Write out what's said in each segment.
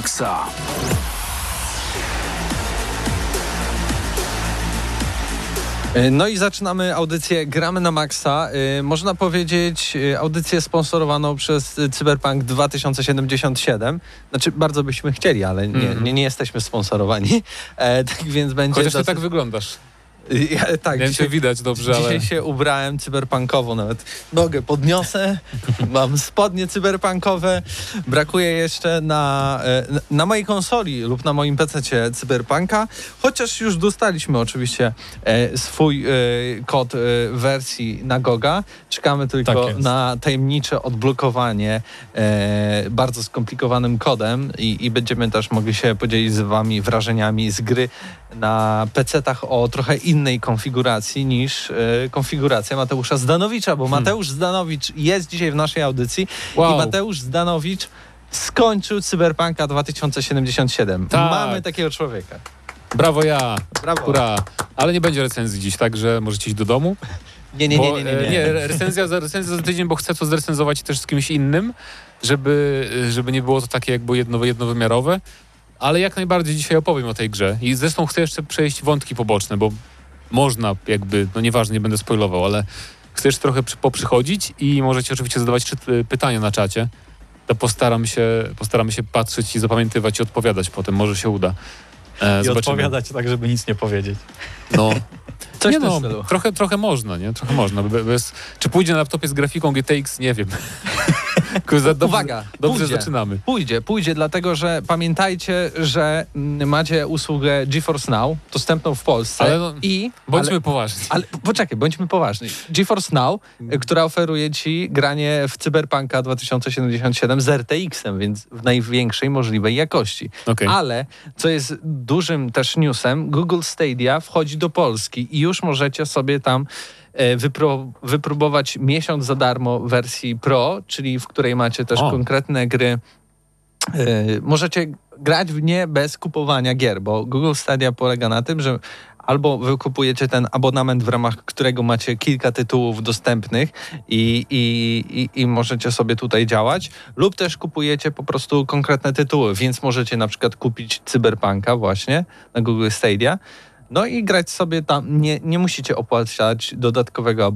Maksa. No i zaczynamy audycję Gramy na Maxa. Y, Można powiedzieć y, audycję sponsorowaną przez y, Cyberpunk 2077. Znaczy bardzo byśmy chcieli, ale nie, Mhm. nie, nie jesteśmy sponsorowani. E, tak więc będzie Chociaż ty dosyć- tak wyglądasz. Ja, tak, Nie dzisiaj, widać dobrze, dzisiaj ale... się ubrałem cyberpunkowo, nawet. Nogę podniosę, mam spodnie cyberpunkowe, brakuje jeszcze na, e, na mojej konsoli lub na moim PC cyberpunka, chociaż już dostaliśmy oczywiście e, swój e, kod wersji na Goga, czekamy tylko Tak na tajemnicze odblokowanie bardzo skomplikowanym kodem i, i będziemy też mogli się podzielić z wami wrażeniami z gry na PC-tach o trochę innej konfiguracji niż e, konfiguracja Mateusza Zdanowicza, bo Mateusz Zdanowicz jest dzisiaj w naszej audycji Wow. i Mateusz Zdanowicz skończył Cyberpunka 2077. Tak. Mamy takiego człowieka. Brawo ja, Brawo. Ale nie będzie recenzji dziś, także możecie iść do domu. Nie, nie, nie, Bo, nie, nie. e, nie. nie recenzja, za, recenzja za tydzień, bo chcę to zrecenzować też z kimś innym, żeby, e, żeby nie było to takie jakby jedno, jednowymiarowe. Ale jak najbardziej dzisiaj opowiem o tej grze. I zresztą chcę jeszcze przejść wątki poboczne, bo można jakby, no nieważne, nie będę spoilował, ale chcę jeszcze trochę przy, poprzychodzić i możecie oczywiście zadawać czy, pytania na czacie. To postaram się, postaramy się patrzeć i zapamiętywać i odpowiadać potem, może się uda. E, i zobaczymy. odpowiadać tak, żeby nic nie powiedzieć. No. Coś nie no, trochę, trochę można, nie? Trochę można. Be- Bez, czy pójdzie na laptopie z grafiką GTX? Nie wiem. Uwaga, dobrze pójdzie. zaczynamy. Pójdzie, pójdzie, dlatego że pamiętajcie, że mm, macie usługę GeForce Now dostępną w Polsce Ale no, i... Bądźmy ale, poważni. ale poczekaj, bądźmy poważni. GeForce Now, y, która oferuje ci granie w Cyberpunka 2077 z RTX-em, więc w największej możliwej jakości. Okej. Ale, co jest dużym też newsem, Google Stadia wchodzi do Polski i już możecie sobie tam wypro, wypróbować miesiąc za darmo wersji Pro, czyli w której macie też O. konkretne gry. E, możecie grać w nie bez kupowania gier, bo Google Stadia polega na tym, że albo wy kupujecie ten abonament, w ramach którego macie kilka tytułów dostępnych i, i, i, i możecie sobie tutaj działać, lub też kupujecie po prostu konkretne tytuły, więc możecie na przykład kupić Cyberpunka właśnie na Google Stadia, no i grać sobie tam, nie, nie musicie opłacać dodatkowego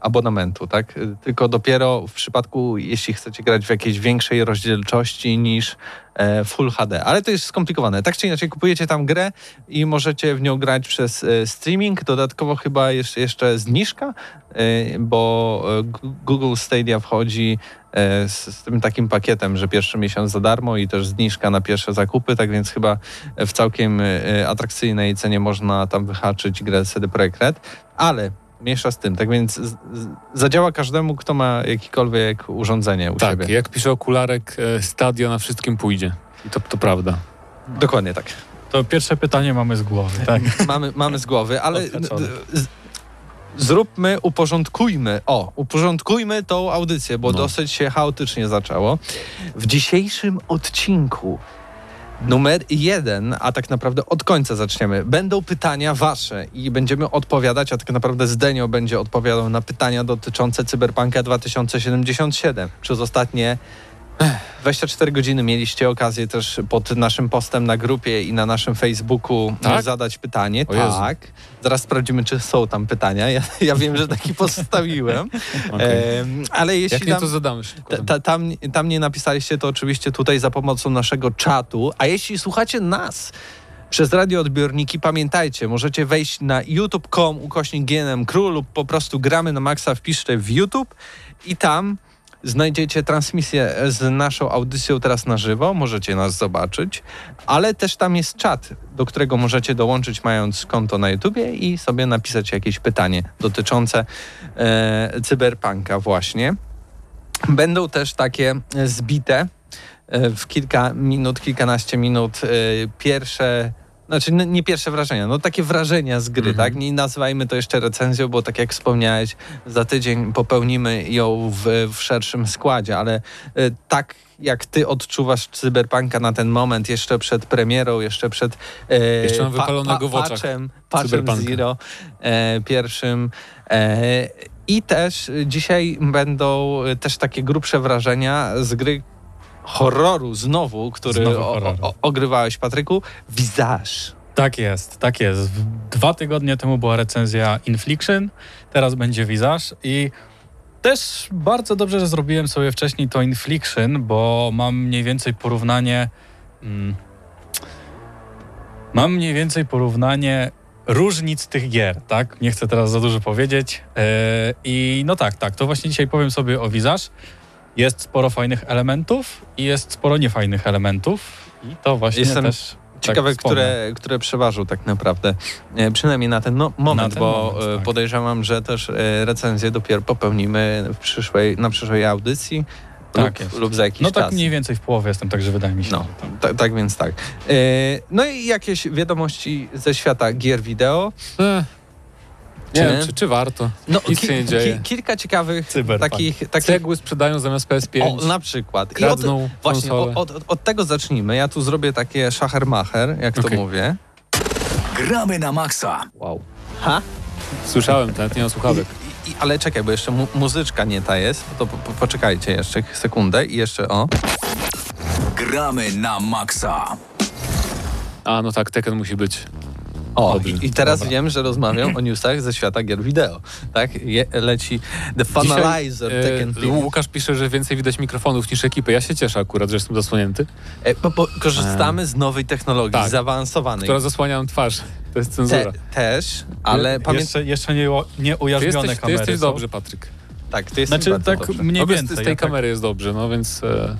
abonamentu, tak? Tylko dopiero w przypadku, jeśli chcecie grać w jakiejś większej rozdzielczości niż e, Full HD. Ale to jest skomplikowane. Tak czy inaczej, kupujecie tam grę i możecie w nią grać przez e, streaming. Dodatkowo chyba jest jeszcze zniżka, bo e, Gu- Google Stadia wchodzi e, z, z tym takim pakietem, że pierwszy miesiąc za darmo i też zniżka na pierwsze zakupy, tak więc chyba w całkiem atrakcyjnej cenie można tam wyhaczyć grę CD Projekt Red, ale mniejsza z tym, tak więc z, z, zadziała każdemu, kto ma jakikolwiek urządzenie u Tak, siebie. jak pisze okularek, e, stadio na wszystkim pójdzie. I to, to prawda. Dokładnie tak. To pierwsze pytanie mamy z głowy, tak? mamy, mamy z głowy, ale zróbmy, uporządkujmy, o, uporządkujmy tą audycję, bo No. dosyć się chaotycznie zaczęło. W dzisiejszym odcinku numer jeden, a tak naprawdę od końca zaczniemy, będą pytania wasze i będziemy odpowiadać, a tak naprawdę Zdenio będzie odpowiadał na pytania dotyczące Cyberpunka 2077. Przez ostatnie 24 godziny mieliście okazję też pod naszym postem na grupie i na naszym Facebooku Tak? zadać pytanie. Tak. Zaraz sprawdzimy, czy są tam pytania. Ja, ja wiem, że taki postawiłem. Okej. Em, ale jeśli Jak nie, tam, to zadamy szybko. ta, ta, tam, tam nie napisaliście, to oczywiście tutaj za pomocą naszego czatu. A jeśli słuchacie nas przez radioodbiorniki, pamiętajcie, możecie wejść na youtube.com ukośnik GNM Crew lub po prostu gramy na maksa, wpiszcie w YouTube i tam znajdziecie transmisję z naszą audycją teraz na żywo, możecie nas zobaczyć, ale też tam jest czat, do którego możecie dołączyć mając konto na YouTubie i sobie napisać jakieś pytanie dotyczące e, cyberpunka właśnie. Będą też takie zbite e, w kilka minut, kilkanaście minut e, pierwsze, znaczy nie pierwsze wrażenia, no takie wrażenia z gry, Mhm. tak? Nie nazywajmy to jeszcze recenzją, bo tak jak wspomniałeś, za tydzień popełnimy ją w, w szerszym składzie, ale e, tak jak ty odczuwasz Cyberpunka na ten moment, jeszcze przed premierą, jeszcze przed e, Jeszcze mam wypalonego w oczach patchem, patchem. Zero e, pierwszym. E, I też dzisiaj będą e, też takie grubsze wrażenia z gry horroru znowu, który Znowu o, o, ogrywałeś, Patryku. Visage. Tak jest, tak jest. Dwa tygodnie temu była recenzja Infliction, teraz będzie Visage i też bardzo dobrze, że zrobiłem sobie wcześniej to Infliction, bo mam mniej więcej porównanie mm, mam mniej więcej porównanie różnic tych gier, tak? Nie chcę teraz za dużo powiedzieć. Yy, I no tak, tak, to właśnie dzisiaj powiem sobie o Visage. Jest sporo fajnych elementów i jest sporo niefajnych elementów i to właśnie Jestem też Ciekawe, tak które, które przeważą tak naprawdę, e, przynajmniej na ten no, moment, ten bo moment, e, tak. podejrzewam, że też e, recenzję dopiero popełnimy w przyszłej, na przyszłej audycji Tak lub, lub za jakiś No tak czas. mniej więcej w połowie jestem, także wydaje mi się. No, tak, tak więc tak. E, no i jakieś wiadomości ze świata gier wideo. E, nie wiem, czy, czy warto. No, Nic się nie dzieje. kilka ciekawych Cyberpunk. takich... takich Cegły sprzedają zamiast PS5. o, na przykład. I od, Kradną właśnie od, od, od tego zacznijmy. Ja tu zrobię takie szachermacher, jak to mówię. Gramy na maksa. Wow. Ha? Słyszałem, ten, nie mam słuchawek. I, i, ale czekaj, bo jeszcze mu, muzyczka nie ta jest. To po, po, poczekajcie jeszcze sekundę i jeszcze o. Gramy na maksa. A, no tak, Tekken musi być. O, Dobrze. i, i teraz Dobra. wiem, że rozmawiam o newsach ze świata gier wideo. Tak? Je, leci The Finalizer Dzisiaj, Tekken e, 5. Łukasz pisze, że więcej widać mikrofonów niż ekipy. Ja się cieszę akurat, że jestem zasłonięty. E, bo, bo korzystamy z nowej technologii, Tak. zaawansowanej. Która zasłania nam twarz. To jest cenzura. Te, też, ale pamiętaj... Jeszcze, jeszcze nie, nie Ty ujarzmione jesteś, ty kamery jesteś są. dobrze, Patryk. Tak, to jest Znaczy tak dobrze. mniej więcej. Z tej ja tak- kamery jest dobrze, no więc... E,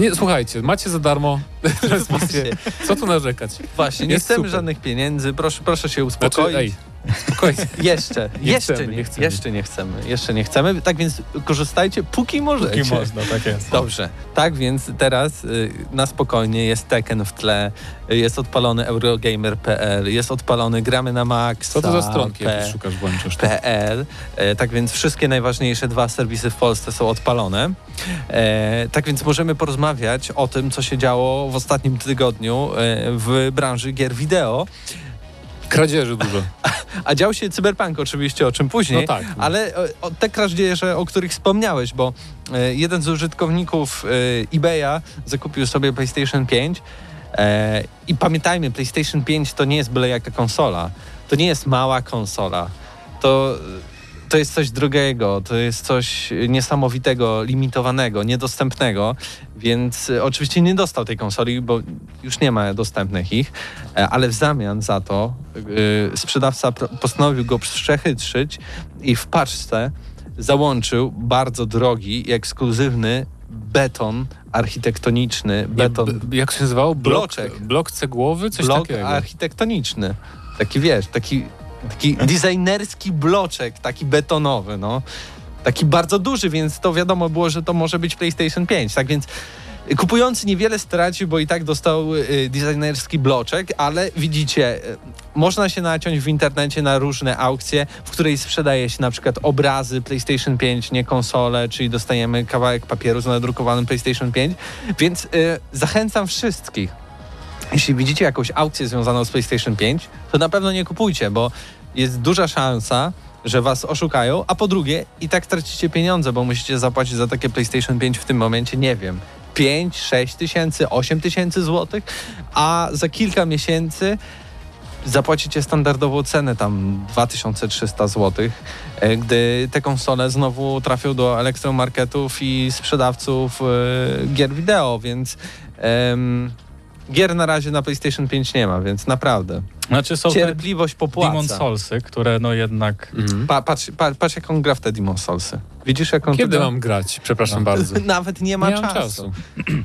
nie, słuchajcie, macie za darmo transmisję. Co tu narzekać? Właśnie, nie Jest chcemy super. żadnych pieniędzy, proszę, proszę się Znaczy, uspokoić. ej, spokojnie. Jeszcze, Nie jeszcze, chcemy, nie, chcemy. jeszcze nie chcemy, jeszcze nie chcemy. Tak więc korzystajcie, póki możecie. Póki można, tak jest. Dobrze, tak więc teraz y, na spokojnie jest Tekken w tle, y, jest odpalony Eurogamer.pl, jest odpalony Gramy na Max. Co to za stronki jakieś szukasz, włączasz? tu? PL. E, tak więc wszystkie najważniejsze dwa serwisy w Polsce są odpalone. E, tak więc możemy porozmawiać o tym, co się działo w ostatnim tygodniu e, w branży gier wideo. Kradzieży dużo. A dział się cyberpunk oczywiście, o czym później. No tak. Ale e, o, te kradzieże, o których wspomniałeś, bo e, jeden z użytkowników e, eBaya zakupił sobie PlayStation 5 e, i pamiętajmy, PlayStation 5 to nie jest byle jaka konsola. To nie jest mała konsola. To, to jest coś drugiego, to jest coś niesamowitego, limitowanego, niedostępnego, więc e, oczywiście nie dostał tej konsoli, bo już nie ma dostępnych ich, e, ale w zamian za to e, sprzedawca postanowił go przechytrzyć i w paczce załączył bardzo drogi i ekskluzywny beton architektoniczny, beton, b- jak się nazywało? Blok, Bloczek. blok cegłowy? Coś blok takiego. architektoniczny. Taki wiesz, taki, taki designerski bloczek, taki betonowy, no. Taki bardzo duży, więc to wiadomo było, że to może być PlayStation 5. Tak więc kupujący niewiele stracił, bo i tak dostał y, designerski bloczek, ale widzicie, y, można się naciąć w internecie na różne aukcje, w której sprzedaje się na przykład obrazy PlayStation 5, nie konsole, czyli dostajemy kawałek papieru z nadrukowanym PlayStation 5, więc y, zachęcam wszystkich, jeśli widzicie jakąś aukcję związaną z PlayStation 5, to na pewno nie kupujcie, bo jest duża szansa, że was oszukają, a po drugie i tak tracicie pieniądze, bo musicie zapłacić za takie PlayStation 5 w tym momencie, nie wiem, 5, 6 tysięcy, 8 tysięcy złotych, a za kilka miesięcy zapłacicie standardową cenę, tam 2300 zł, e, gdy te konsole znowu trafią do elektromarketów i sprzedawców e, gier wideo, więc em, gier na razie na PlayStation 5 nie ma, więc naprawdę Znaczy są cierpliwość popłaca. Demon Soulsy, które no jednak... Mhm. Pa, patrz, pa, patrz jak on gra w te Demon Soulsy. Widzisz jak on Kiedy gra? mam grać? Przepraszam bardzo. Nawet nie ma Nie czasu. czasu.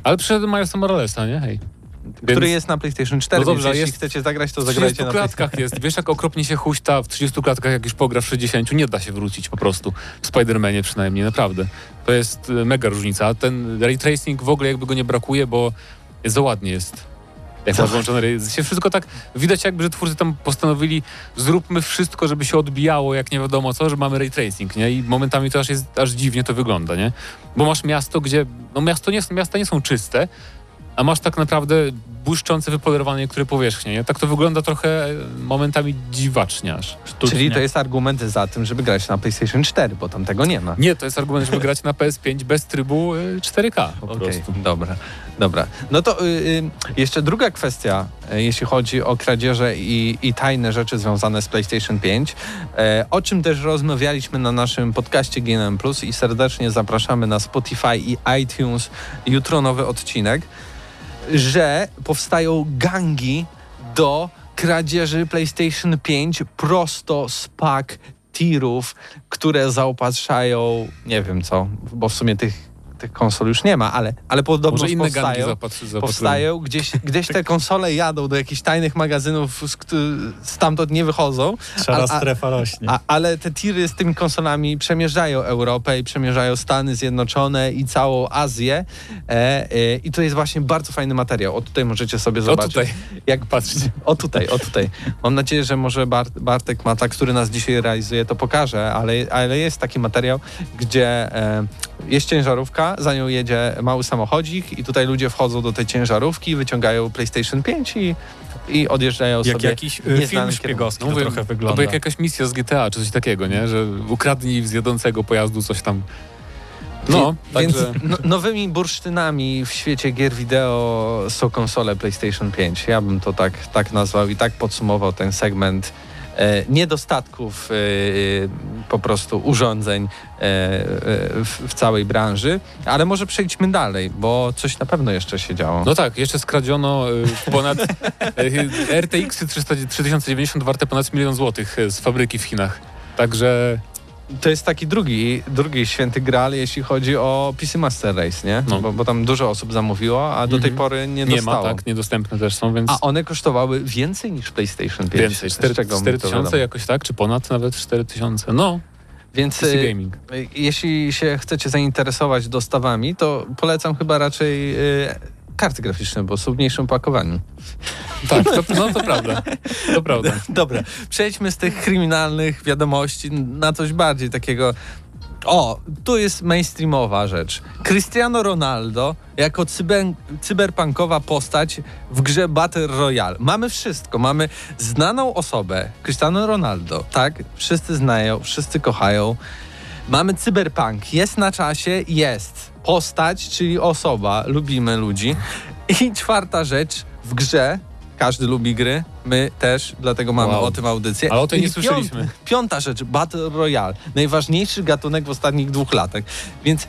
Ale przyszedł Milesa Moralesa, nie? Hej. Który Więc- jest na PlayStation 4, No dobrze, więc jeśli jest chcecie zagrać, to W zagrajcie 30 na klatkach jest. Wiesz, jak okropnie się huśta w 30 klatkach, jak już pogra w 60, nie da się wrócić po prostu. W Spider-Manie przynajmniej, naprawdę. To jest e, mega różnica. A ten ray tracing w ogóle jakby go nie brakuje, bo za ładnie jest. Jak masz włączone się wszystko tak, widać jakby, że twórcy tam postanowili zróbmy wszystko, żeby się odbijało, jak nie wiadomo co, że mamy ray tracing, nie? I momentami to aż jest, aż dziwnie to wygląda, nie? Bo masz miasto, gdzie, no miasto nie, miasta nie są czyste, a masz tak naprawdę błyszczące, wypolerowane niektóre powierzchnie. Nie? Tak to wygląda trochę e, momentami dziwacznie aż. Sztucznie. Czyli to jest argument za tym, żeby grać na PlayStation 4, bo tam tego nie ma. Nie, to jest argument, żeby grać na PS5 bez trybu e, 4K po Okej, prostu. dobra, dobra. No to y, y, jeszcze druga kwestia, y, jeśli chodzi o kradzieże i, i tajne rzeczy związane z PlayStation 5, e, o czym też rozmawialiśmy na naszym podcaście GNM Plus i serdecznie zapraszamy na Spotify i iTunes. Jutro nowy odcinek, że powstają gangi do kradzieży PlayStation 5 prosto z pak tirów, które zaopatrzają, nie wiem co, bo w sumie tych, tych konsol już nie ma, ale, ale podobno Może inne powstają. zapatrzy. Powstają, gdzieś, gdzieś te konsole jadą do jakichś tajnych magazynów, z, stamtąd nie wychodzą, Szara a- a- strefa rośnie. a, ale te tiry z tymi konsolami przemierzają Europę i przemierzają Stany Zjednoczone i całą Azję. E, e, I to jest właśnie bardzo fajny materiał. O tutaj możecie sobie O zobaczyć. tutaj, Jak patrzcie. o tutaj, o tutaj. Mam nadzieję, że może Bart, Bartek Mata, który nas dzisiaj realizuje, to pokaże, ale, ale jest taki materiał, gdzie e, jest ciężarówka, za nią jedzie mały samochodzik i tutaj ludzie wchodzą do tej ciężarówki, wyciągają PlayStation 5 i, i odjeżdżają Jak sobie. jakiś y, film szpiegowski No trochę Albo wygląda. jak jakaś misja z GTA, czy coś takiego, nie? Że ukradnij z jadącego pojazdu coś tam. No, Wie- Więc także no, nowymi bursztynami w świecie gier wideo są konsole PlayStation 5. Ja bym to tak, tak nazwał i tak podsumował ten segment niedostatków e, po prostu urządzeń e, e, w, całej branży. Ale może przejdźmy dalej, bo coś na pewno jeszcze się działo. No tak, jeszcze skradziono ponad RTX 300 3090 warte ponad milion złotych z fabryki w Chinach. Także To jest taki drugi, drugi święty graal, jeśli chodzi o PC Master Race, nie? No. Bo, bo tam dużo osób zamówiło, a do tej Mhm. pory nie, nie, dostało. ma, tak, niedostępne też są, więc A one kosztowały więcej niż PlayStation 5. więcej. Z 4, czego mi to 4000 wiadomo. jakoś tak, czy ponad nawet 4000. No, Więc y, Gaming. y, jeśli się chcecie zainteresować dostawami, to polecam chyba raczej y, karty graficzne, bo są w mniejszym pakowaniu. Tak, to, no to prawda. To prawda. Dobra, przejdźmy z tych kryminalnych wiadomości na coś bardziej takiego. O, tu jest mainstreamowa rzecz. Cristiano Ronaldo jako cyber, cyberpunkowa postać w grze Battle Royale. Mamy wszystko. Mamy znaną osobę, Cristiano Ronaldo, tak? Wszyscy znają, wszyscy kochają. Mamy cyberpunk. Jest na czasie, jest. Postać, czyli osoba. Lubimy ludzi. I czwarta rzecz, w grze każdy lubi gry, my też, dlatego mamy Wow. o tym audycję. Ale o tej nie słyszeliśmy. Piąta, piąta rzecz, Battle Royale. Najważniejszy gatunek w ostatnich dwóch latach. Więc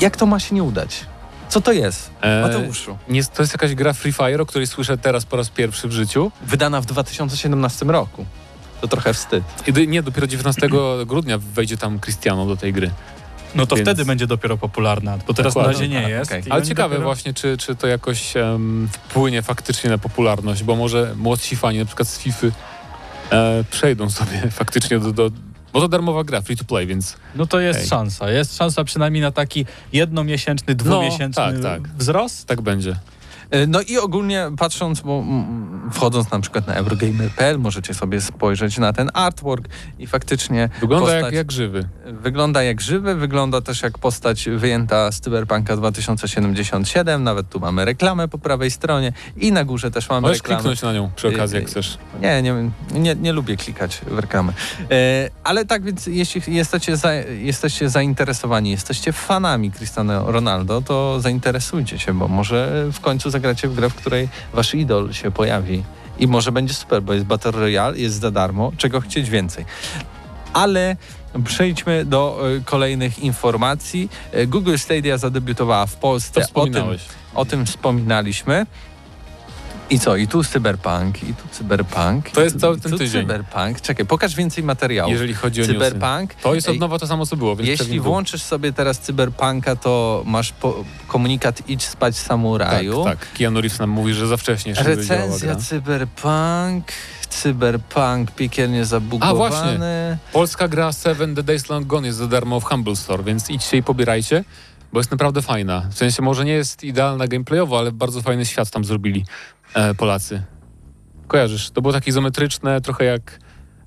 jak to ma się nie udać? Co to jest? E, Mateuszu. nie, to jest jakaś gra Free Fire, o której słyszę teraz po raz pierwszy w życiu. Wydana w 2017 roku. To trochę wstyd. I nie, dopiero 19 grudnia wejdzie tam Cristiano do tej gry. No to Więc- wtedy będzie dopiero popularna, bo teraz na Dokładnie. razie nie A, jest. I Ale ciekawe dopiero- właśnie, czy, czy to jakoś em, wpłynie faktycznie na popularność, bo może młodsi fani na przykład z FIFA e, przejdą sobie faktycznie do, do... Bo to darmowa gra, free to play, więc No to jest Ej. szansa. Jest szansa przynajmniej na taki jednomiesięczny, dwumiesięczny tak, tak. wzrost. tak będzie. E, No i ogólnie patrząc, bo mm, wchodząc na przykład na Eurogamer.pl możecie sobie spojrzeć na ten artwork i faktycznie Wygląda postać jak, jak żywy. wygląda jak żywy, wygląda też jak postać wyjęta z Cyberpunka 2077, nawet tu mamy reklamę po prawej stronie i na górze też mamy Możesz reklamę. kliknąć na nią przy okazji, Y, jak chcesz. Nie, nie, nie, nie lubię klikać w reklamę. E, ale tak więc, jeśli jesteście, za, jesteście zainteresowani, jesteście fanami Cristiano Ronaldo, to zainteresujcie się, bo może w końcu zagracie w grę, w której wasz idol się pojawi. I może będzie super, bo jest Battle Royale, jest za darmo, czego chcieć więcej. Ale przejdźmy do e, kolejnych informacji. E, Google Stadia zadebiutowała w Polsce. O tym, o tym wspominaliśmy. I co? I tu cyberpunk, i tu cyberpunk. To jest cały ten tu tydzień. Cyberpunk. Czekaj, pokaż więcej materiałów. Jeżeli chodzi o newsy. cyberpunk. To jest od nowa to samo, co było, więc Jeśli włączysz sobie teraz cyberpunka, to masz komunikat idź spać samuraju. Tak, tak. Keanu Reeves nam mówi, że za wcześnie działała Recenzja cyberpunk. Cyberpunk piekielnie zabugowany. A, właśnie. Polska gra Seven The Days Long Gone jest za darmo w Humble Store, więc idźcie i pobierajcie, bo jest naprawdę fajna. W sensie może nie jest idealna gameplayowo, ale bardzo fajny świat tam zrobili e, Polacy. Kojarzysz? To było takie izometryczne, trochę jak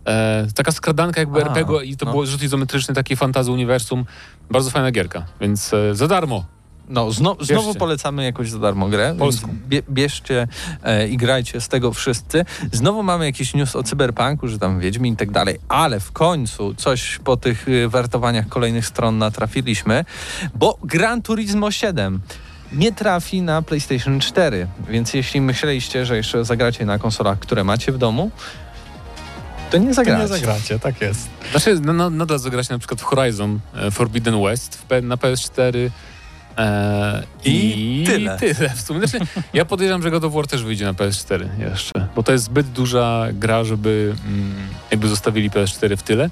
e, taka skradanka jakby A, RPG i to no. było rzut izometryczny, taki fantazy uniwersum. Bardzo fajna gierka, więc e, za darmo. No, zno, znowu Bierzcie. polecamy jakąś za darmo grę. Polską. Bie, bierzcie e, i grajcie z tego wszyscy. Znowu mamy jakiś news o cyberpunku, że tam Wiedźmin i tak dalej, ale w końcu coś po tych y, wertowaniach kolejnych stron natrafiliśmy, bo Gran Turismo 7 nie trafi na PlayStation 4, więc jeśli myśleliście, że jeszcze zagracie na konsolach, które macie w domu, to nie To zagracie. nie zagracie, tak jest. Znaczy, no, no, nadal zagrać na przykład w Horizon e, Forbidden West na PS4 e, I tyle. tyle w sumie. Znaczy, ja podejrzewam, że God of War też wyjdzie na PS4 jeszcze, bo to jest zbyt duża gra, żeby mm, jakby zostawili PS4 w tyle.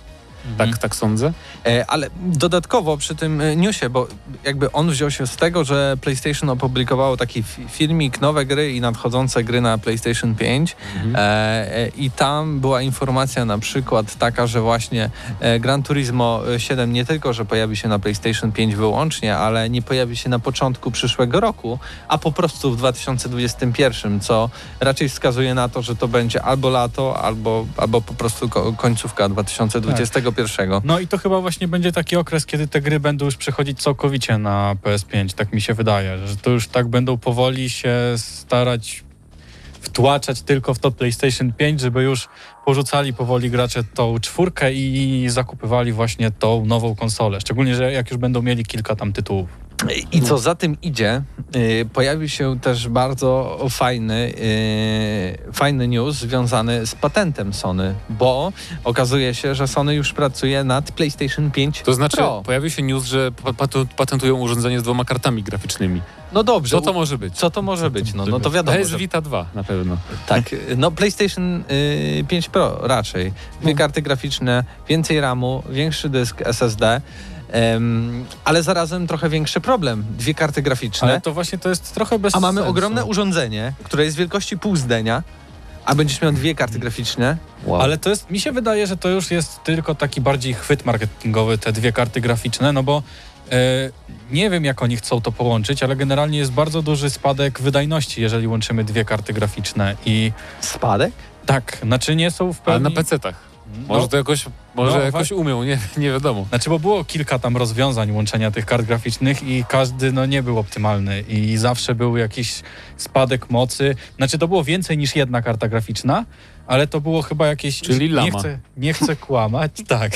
Mhm. Tak, tak sądzę. E, Ale dodatkowo przy tym e, newsie, bo jakby on wziął się z tego, że PlayStation opublikowało taki fi- filmik, nowe gry i nadchodzące gry na PlayStation 5 Mhm. e, i tam była informacja na przykład taka, że właśnie Gran Turismo 7 nie tylko, że pojawi się na PlayStation 5 wyłącznie, ale nie pojawi się na początku przyszłego roku, a po prostu w 2021, co raczej wskazuje na to, że to będzie albo lato, albo, albo po prostu ko- końcówka 2021. No i to chyba właśnie będzie taki okres, kiedy te gry będą już przechodzić całkowicie na PS5, tak mi się wydaje, że to już tak będą powoli się starać wtłaczać tylko w to PlayStation 5, żeby już porzucali powoli gracze tą czwórkę i zakupywali właśnie tą nową konsolę. Szczególnie, że jak już będą mieli kilka tam tytułów. I co za tym idzie, y, pojawił się też bardzo fajny, y, fajny news związany z patentem Sony, bo okazuje się, że Sony już pracuje nad PlayStation 5 To znaczy, Pro. pojawił się news, że patentują urządzenie z dwoma kartami graficznymi. No dobrze. Co to może być? Co to może być? No, no to wiadomo, PS że Vita 2 na pewno. Tak, no PlayStation y, 5 Pro raczej. Dwie karty graficzne, więcej RAMu, większy dysk SSD, em, ale zarazem trochę większy problem. Dwie karty graficzne, Ale to właśnie to jest trochę bez a mamy sensu. ogromne urządzenie, które jest wielkości pół zdania, a będziesz miał dwie karty graficzne. Wow. Ale to jest, mi się wydaje, że to już jest tylko taki bardziej chwyt marketingowy, te dwie karty graficzne, no bo e, nie wiem, jak oni chcą to połączyć, ale generalnie jest bardzo duży spadek wydajności, jeżeli łączymy dwie karty graficzne i Spadek? tak, znaczy nie są w Ale pełni... na PC-tach. Może no, to jakoś, może no, jakoś umią, nie, nie wiadomo. Znaczy, bo było kilka tam rozwiązań łączenia tych kart graficznych i każdy no, nie był optymalny i zawsze był jakiś spadek mocy. Znaczy, to było więcej niż jedna karta graficzna, ale to było chyba jakieś... Czyli nie lama. chcę, nie chcę kłamać, tak.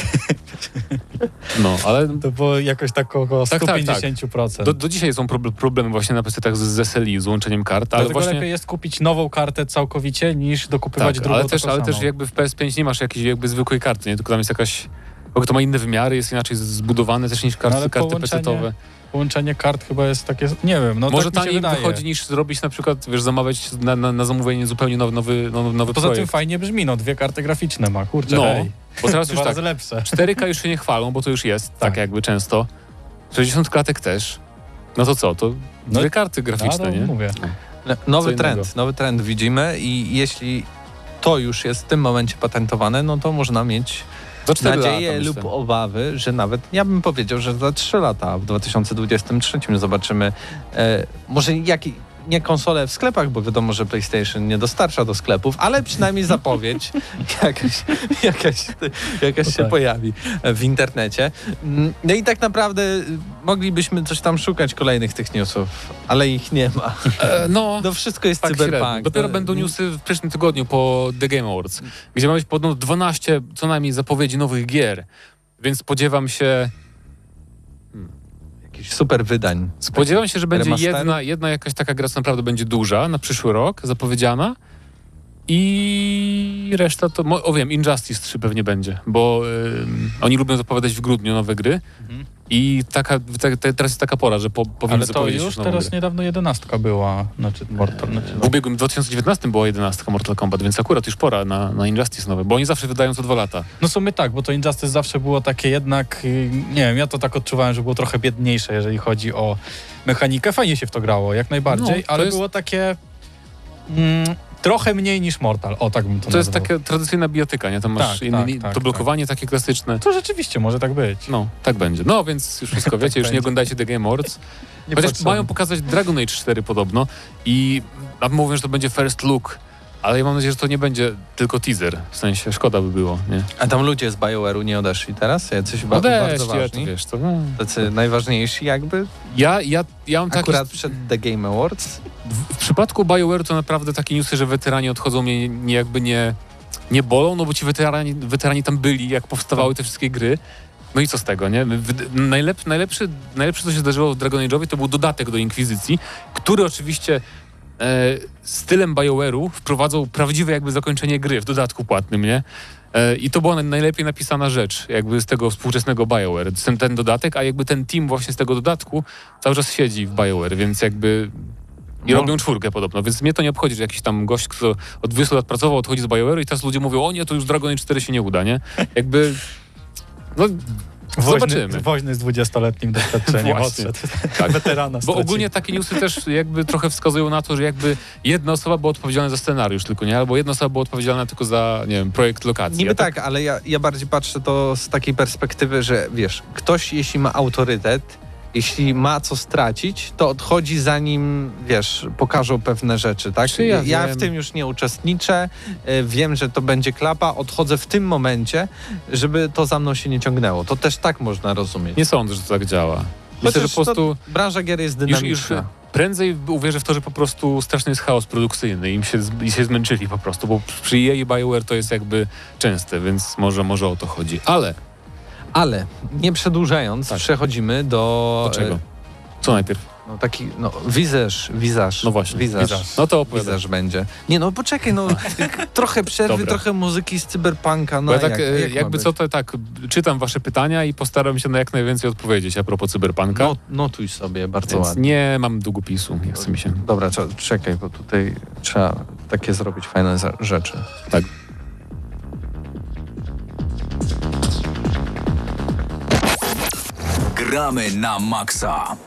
No, ale To było jakoś tak około Tak, tak, tak. 150%. do, do dzisiaj są proble- problemy właśnie na PC-tach z, z SLI, z łączeniem kart, ale Dlatego właśnie... lepiej jest kupić nową kartę całkowicie niż dokupywać Tak, drugą ale też, ale też jakby w PS5 nie masz jakiejś jakby zwykłej karty, nie? Tylko tam jest jakaś... Bo to ma inne wymiary, jest inaczej zbudowane też niż karty, No karty połączenie- PC-towe. Połączenie kart chyba jest takie, nie wiem, no Może tak taniej wychodzi niż zrobić na przykład, wiesz, zamawiać na, na, na zamówienie zupełnie nowy, nowy, nowy, Poza tym projekt. fajnie brzmi, no dwie karty graficzne ma, kurczę, No, ej. bo teraz już tak, lepsze. 4K już się nie chwalą, bo to już jest, tak, Tak. jakby często. 60 klatek też. No to co, to No, dwie karty graficzne, no, nie? mówię. No, Nowy trend, nowy trend widzimy i jeśli to już jest w tym momencie patentowane, no to można mieć Za 4 nadzieję lata, lub myślę. obawy, że nawet, ja bym powiedział, że za 3 lata, w 2023 zobaczymy e, może jaki, nie konsole w sklepach, bo wiadomo, że PlayStation nie dostarcza do sklepów, ale przynajmniej zapowiedź jakaś, jakaś, jakaś No się tak. pojawi w internecie. Mm, No i tak naprawdę y, moglibyśmy coś tam szukać kolejnych tych newsów, ale ich nie ma. E, no, To wszystko jest tak cyberpunk. Dopiero No, będą newsy w przyszłym tygodniu po The Game Awards, gdzie ma być podobno 12 co najmniej zapowiedzi nowych gier. Więc spodziewam się, Jakichś super wydań. spodziewam się, że będzie Remastery? jedna, jedna jakaś taka gra, co naprawdę będzie duża na przyszły rok, zapowiedziana. I reszta to, o wiem, Injustice 3 pewnie będzie, bo ym, oni lubią zapowiadać w grudniu nowe gry Mhm. I taka, te, te, teraz jest taka pora, że po, powinni Ale to już teraz grę. niedawno jedenastka była, znaczy Mortal, znaczy, W ubiegłym 2019 była 11 Mortal Kombat, więc akurat już pora na, na Injustice nowe, bo oni zawsze wydają co dwa lata. No w sumie tak, bo to Injustice zawsze było takie jednak, y, nie wiem, ja to tak odczuwałem, że było trochę biedniejsze, jeżeli chodzi o mechanikę. Fajnie się w to grało, jak najbardziej, No, ale jest- było takie mm, trochę mniej niż Mortal, o tak bym to To jest nazwał. taka tradycyjna biotyka, nie? Tam masz Tak, tak, tak, to blokowanie takie klasyczne. To rzeczywiście może tak być. No, tak będzie. No, więc już wszystko wiecie, już nie będzie. oglądajcie The Game Awards. Nie Chociaż mają pokazać Dragon Age 4 podobno i mówią, że to będzie first look, ale ja mam nadzieję, że to nie będzie tylko teaser. W sensie, szkoda by było, nie? A tam ludzie z BioWare'u nie odeszli teraz? Jacyś ba- bardzo Odeszli, ja to ważni? wiesz, to... No. Tacy najważniejsi jakby? Ja, ja, ja mam taki... Akurat przed The Game Awards? W, w przypadku BioWare to naprawdę takie newsy, że weterani odchodzą mnie nie, jakby nie, nie bolą, no bo ci weterani, weterani tam byli, jak powstawały te wszystkie gry. No i co z tego, nie? Najlep, najlepszy, najlepsze, co się zdarzyło w Dragon Age'owie, to był dodatek do Inkwizycji, który oczywiście e, stylem BioWare'u wprowadzał prawdziwe jakby zakończenie gry w dodatku płatnym, nie? E, I to była naj- najlepiej napisana rzecz jakby z tego współczesnego BioWare. Ten, ten dodatek, a jakby ten team właśnie z tego dodatku cały czas siedzi w BioWare, więc jakby i No. robią czwórkę podobno, więc mnie to nie obchodzi, że jakiś tam gość, kto od 20 lat pracował, odchodzi z BioWare'u i teraz ludzie mówią, o nie, to już Dragon Age 4 się nie uda, nie? Jakby, no zobaczymy. Woźny, woźny z 20-letnim doświadczeniem odszedł. Tak. Weterana Bo ogólnie takie newsy też jakby trochę wskazują na to, że jakby jedna osoba była odpowiedzialna za scenariusz tylko, nie? Albo jedna osoba była odpowiedzialna tylko za, nie wiem, projekt lokacji. Niby A tak, ale ja, ja bardziej patrzę to z takiej perspektywy, że wiesz, ktoś jeśli ma autorytet, jeśli ma co stracić, to odchodzi zanim, wiesz, pokażą pewne rzeczy, tak? Czy ja ja w tym już nie uczestniczę, e, wiem, że to będzie klapa, odchodzę w tym momencie, żeby to za mną się nie ciągnęło. To też tak można rozumieć. Nie sądzę, że to tak działa. Myślę, że Chociaż po prostu... branża gier jest Już, dynamiczna. już Prędzej uwierzę w to, że po prostu straszny jest chaos produkcyjny i im się, z- i się zmęczyli po prostu, bo przy EA i BioWare to jest jakby częste, więc może, może o to chodzi. Ale Ale nie przedłużając, Tak. przechodzimy do... do czego? e, Co najpierw? No taki, no, wizaż, wizaż. No właśnie, wizaż. wizaż. No to opowiadaj. Wizaż będzie. Nie no, poczekaj, no, trochę przerwy, Dobra. trochę muzyki z cyberpunka, no ja tak, jak, e, jak jakby co, to tak czytam wasze pytania i postaram się na jak najwięcej odpowiedzieć a propos cyberpunka. No, notuj sobie, bardzo więc ładnie. nie mam długopisu, nie chce mi się. Dobra, czekaj, bo tutaj trzeba takie zrobić fajne rzeczy. Tak. Gramy na maksa.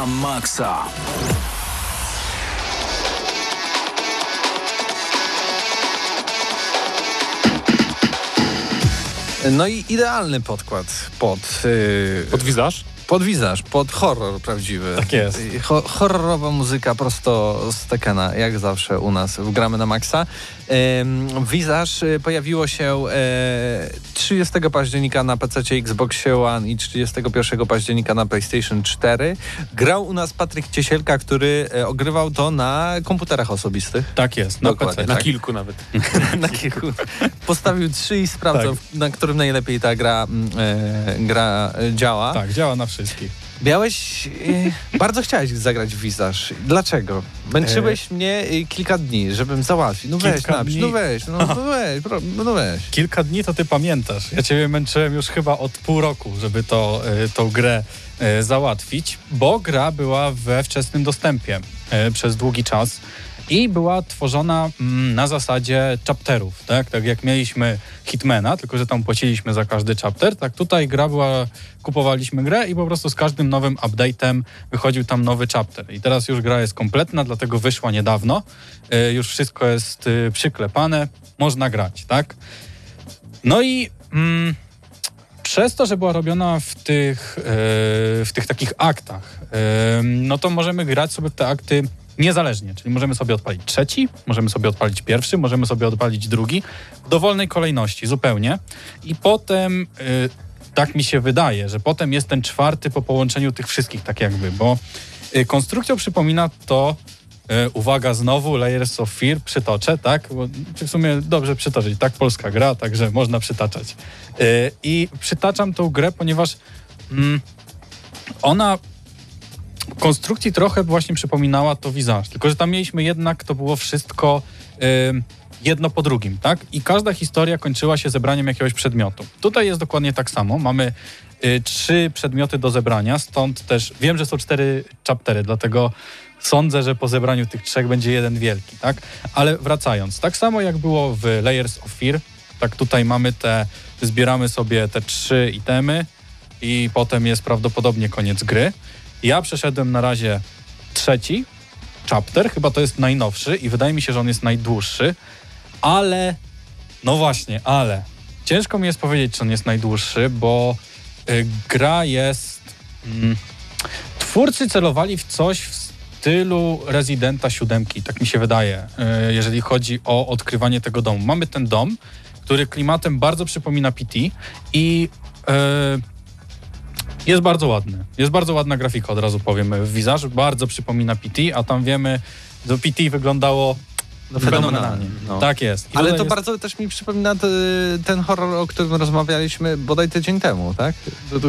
Na maksa. No i idealny podkład pod... Yy, Pod wizaż? Pod wizaż, pod horror prawdziwy. Tak jest. I Ho horrorowa muzyka prosto z Tekena, jak zawsze u nas w Gramy na Maxa. Ym, wizaż y, pojawiło się e, 30 października na PC, Xbox One i 31 października na PlayStation 4. Grał u nas Patryk Ciesielka, który e, ogrywał to na komputerach osobistych. Tak jest, na Dokładnie, PC. Na tak. kilku nawet. na kilku. Postawił trzy i sprawdzał, Tak. na którym najlepiej ta gra, mm, e, gra e, działa. Tak, działa na wszystkich. Miałeś. E, bardzo chciałeś zagrać w wizaż. Dlaczego? Męczyłeś mnie e, kilka dni, żebym załatwił. No weź, Kilka napisz, dni? no weź, no, no weź, pro, no weź. Kilka dni to ty pamiętasz. Ja ciebie męczyłem już chyba od pół roku, żeby to, y, tą grę y, załatwić, bo gra była we wczesnym dostępie y, przez długi czas i była tworzona mm, na zasadzie chapterów, tak? Tak jak mieliśmy Hitmana, tylko że tam płaciliśmy za każdy chapter, tak tutaj gra była, kupowaliśmy grę i po prostu z każdym nowym update'em wychodził tam nowy chapter. I teraz już gra jest kompletna, dlatego wyszła niedawno. Y, już wszystko jest y, przyklepane, można grać, tak? No i mm, przez to, że była robiona w tych, e, w tych takich aktach, no to możemy grać sobie w te akty niezależnie, czyli możemy sobie odpalić trzeci, możemy sobie odpalić pierwszy, możemy sobie odpalić drugi, w dowolnej kolejności zupełnie i potem, e, tak mi się wydaje, że potem jest ten czwarty po połączeniu tych wszystkich tak jakby, bo e, konstrukcją przypomina to E, uwaga, znowu Layers of Fear przytoczę, tak? Bo w sumie dobrze przytoczyć, tak? Polska gra, także można przytaczać. I przytaczam tą grę, ponieważ mm, ona konstrukcji trochę właśnie przypominała to Visage, tylko że tam mieliśmy jednak, to było wszystko e, jedno po drugim, tak? I każda historia kończyła się zebraniem jakiegoś przedmiotu. Tutaj jest dokładnie tak samo. Mamy y, trzy przedmioty do zebrania, stąd też wiem, że są cztery chaptery, dlatego sądzę, że po zebraniu tych trzech będzie jeden wielki, tak? Ale wracając, tak samo jak było w Layers of Fear, tak tutaj mamy te, zbieramy sobie te trzy itemy, i potem jest prawdopodobnie koniec gry. Ja przeszedłem na razie trzeci chapter, chyba to jest najnowszy i wydaje mi się, że on jest najdłuższy, ale no właśnie, ale ciężko mi jest powiedzieć, czy on jest najdłuższy, bo y, gra jest. Mm, twórcy celowali w coś w stylu Residenta siódemki, tak mi się wydaje, y, jeżeli chodzi o odkrywanie tego domu. Mamy ten dom, który klimatem bardzo przypomina PT i y, jest bardzo ładny. Jest bardzo ładna grafika, od razu powiem. Wizarz bardzo przypomina PT, a tam wiemy, że PT wyglądało No, fenomenalnie. No. Tak jest. I Ale to jest- bardzo też mi przypomina ten horror, o którym rozmawialiśmy bodaj tydzień temu, tak?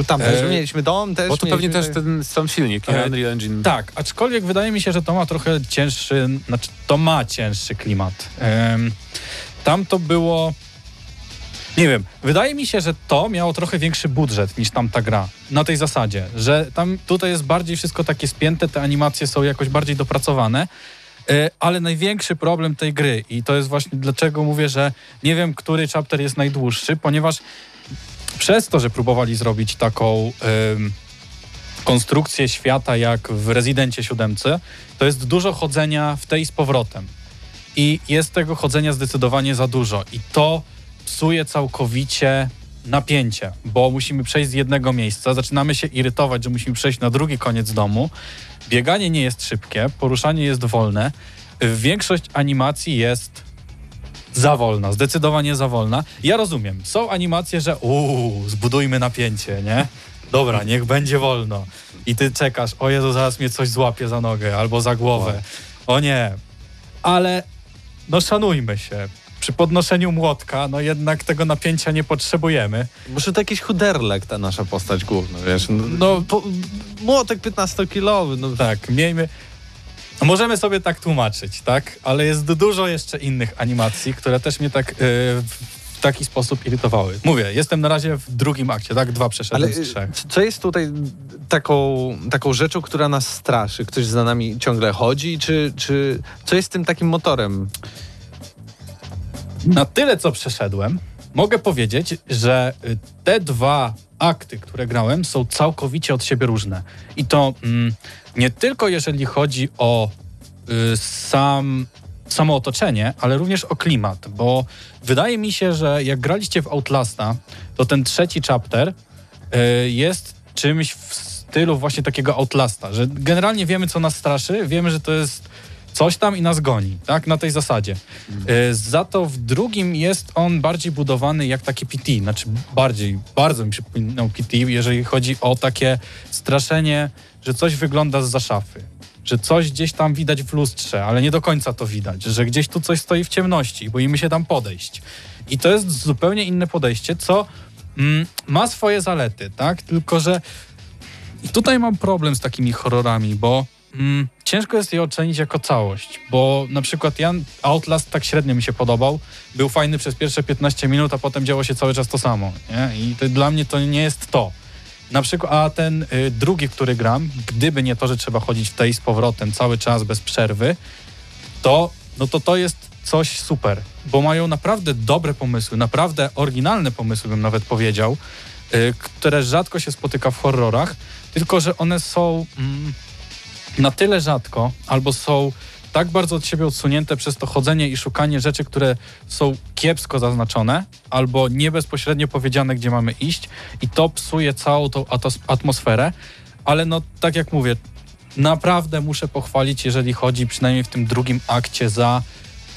Tam też E, mieliśmy dom, też Bo to pewnie też ten sam silnik, E, Unreal Engine. Tak, aczkolwiek wydaje mi się, że to ma trochę cięższy, znaczy to ma cięższy klimat. Em, tam to było. Nie wiem, wydaje mi się, że to miało trochę większy budżet niż tamta gra. Na tej zasadzie, że tam tutaj jest bardziej wszystko takie spięte, te animacje są jakoś bardziej dopracowane. E, Ale największy problem tej gry, i to jest właśnie dlaczego mówię, że nie wiem, który chapter jest najdłuższy, ponieważ przez to, że próbowali zrobić taką em, konstrukcję świata jak w Rezydencie 7, to jest dużo chodzenia w tej z powrotem. I jest tego chodzenia zdecydowanie za dużo. I to psuje całkowicie napięcie, bo musimy przejść z jednego miejsca, zaczynamy się irytować, że musimy przejść na drugi koniec domu. Bieganie nie jest szybkie, poruszanie jest wolne. Większość animacji jest za wolna, zdecydowanie za wolna. Ja rozumiem, są animacje, że uuu, zbudujmy napięcie, nie? Dobra, niech będzie wolno. I ty czekasz, o Jezu, zaraz mnie coś złapie za nogę albo za głowę. O nie. Ale no szanujmy się. Przy podnoszeniu młotka, no jednak tego napięcia nie potrzebujemy. Może to jakiś chuderlek ta nasza postać główna, wiesz? No, no po, młotek 15-kilowy, no Tak, miejmy... Możemy sobie tak tłumaczyć, tak? Ale jest dużo jeszcze innych animacji, które też mnie tak... Yy, w taki sposób irytowały. Mówię, jestem na razie w drugim akcie, tak? Dwa przeszedłem Ale z trzech. c- co jest tutaj taką, taką rzeczą, która nas straszy? Ktoś za nami ciągle chodzi? Czy, czy co jest tym takim motorem? Na tyle, co przeszedłem, mogę powiedzieć, że y, te dwa akty, które grałem, są całkowicie od siebie różne. I to mm, nie tylko jeżeli chodzi o y, sam, samo otoczenie, ale również o klimat, bo wydaje mi się, że jak graliście w Outlasta, to ten trzeci chapter y, jest czymś w stylu właśnie takiego Outlasta, że generalnie wiemy, co nas straszy, wiemy, że to jest coś tam i nas goni, tak? Na tej zasadzie. Y, Za to w drugim jest on bardziej budowany jak taki PT, znaczy bardziej, bardzo mi przypominał PT, jeżeli chodzi o takie straszenie, że coś wygląda z za szafy, że coś gdzieś tam widać w lustrze, ale nie do końca to widać, że gdzieś tu coś stoi w ciemności, boimy się tam podejść. I to jest zupełnie inne podejście, co mm, ma swoje zalety, tak? Tylko, że i tutaj mam problem z takimi horrorami, bo mm, ciężko jest je ocenić jako całość, bo na przykład ja Outlast tak średnio mi się podobał, był fajny przez pierwsze 15 minut, a potem działo się cały czas to samo, nie? I to, dla mnie to nie jest to. Na przykład, a ten y, drugi, który gram, gdyby nie to, że trzeba chodzić w tej z powrotem cały czas bez przerwy, to, no to to jest coś super, bo mają naprawdę dobre pomysły, naprawdę oryginalne pomysły, bym nawet powiedział, y, które rzadko się spotyka w horrorach, tylko że one są mm, na tyle rzadko, albo są tak bardzo od siebie odsunięte przez to chodzenie i szukanie rzeczy, które są kiepsko zaznaczone, albo nie bezpośrednio powiedziane, gdzie mamy iść, i to psuje całą tą atmosferę. Ale no, tak jak mówię, naprawdę muszę pochwalić, jeżeli chodzi przynajmniej w tym drugim akcie za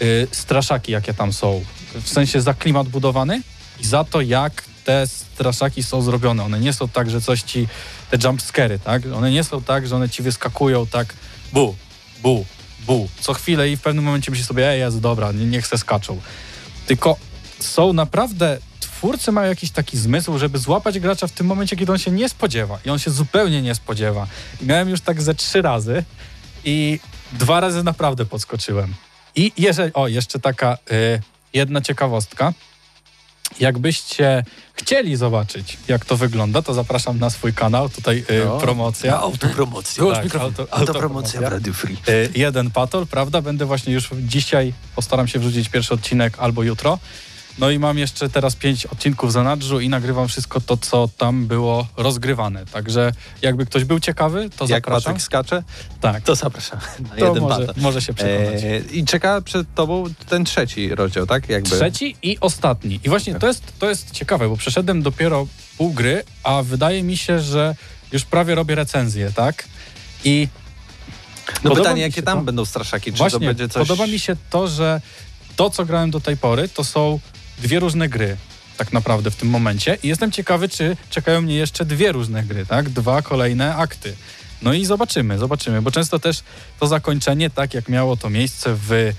y, straszaki, jakie tam są. W sensie za klimat budowany i za to, jak te straszaki są zrobione. One nie są tak, że coś ci, te jumpscary, tak? One nie są tak, że one ci wyskakują tak bu, bu, bu, co chwilę i w pewnym momencie myślisz sobie, ej, jest dobra, nie, niech se skaczą. Tylko są naprawdę, twórcy mają jakiś taki zmysł, żeby złapać gracza w tym momencie, kiedy on się nie spodziewa. I on się zupełnie nie spodziewa. I miałem już tak ze trzy razy i dwa razy naprawdę podskoczyłem. I jeżeli, o, jeszcze taka y, jedna ciekawostka. Jakbyście chcieli zobaczyć, jak to wygląda, to zapraszam na swój kanał. Tutaj y, No. promocja. autopromocja. Tak, auto, autopromocja. Radio Free. Y, jeden patol, prawda? Będę właśnie już dzisiaj, postaram się wrzucić pierwszy odcinek albo jutro. No i mam jeszcze teraz pięć odcinków za nadrzu i nagrywam wszystko to, co tam było rozgrywane. Także jakby ktoś był ciekawy, to Jak zapraszam. Patryk skacze, Tak, to zapraszam na to jeden może, może się przekonać. E, I czeka przed tobą ten trzeci rozdział, tak? Jakby. Trzeci i ostatni. I właśnie to jest, to jest ciekawe, bo przeszedłem dopiero pół gry, a wydaje mi się, że już prawie robię recenzję, tak? I No podoba pytanie, jakie tam to. będą straszaki? Czy to Właśnie, będzie coś... podoba mi się to, że to, co grałem do tej pory, to są dwie różne gry tak naprawdę w tym momencie i jestem ciekawy, czy czekają mnie jeszcze dwie różne gry, tak? Dwa kolejne akty. No i zobaczymy, zobaczymy, bo często też to zakończenie, tak jak miało to miejsce w y,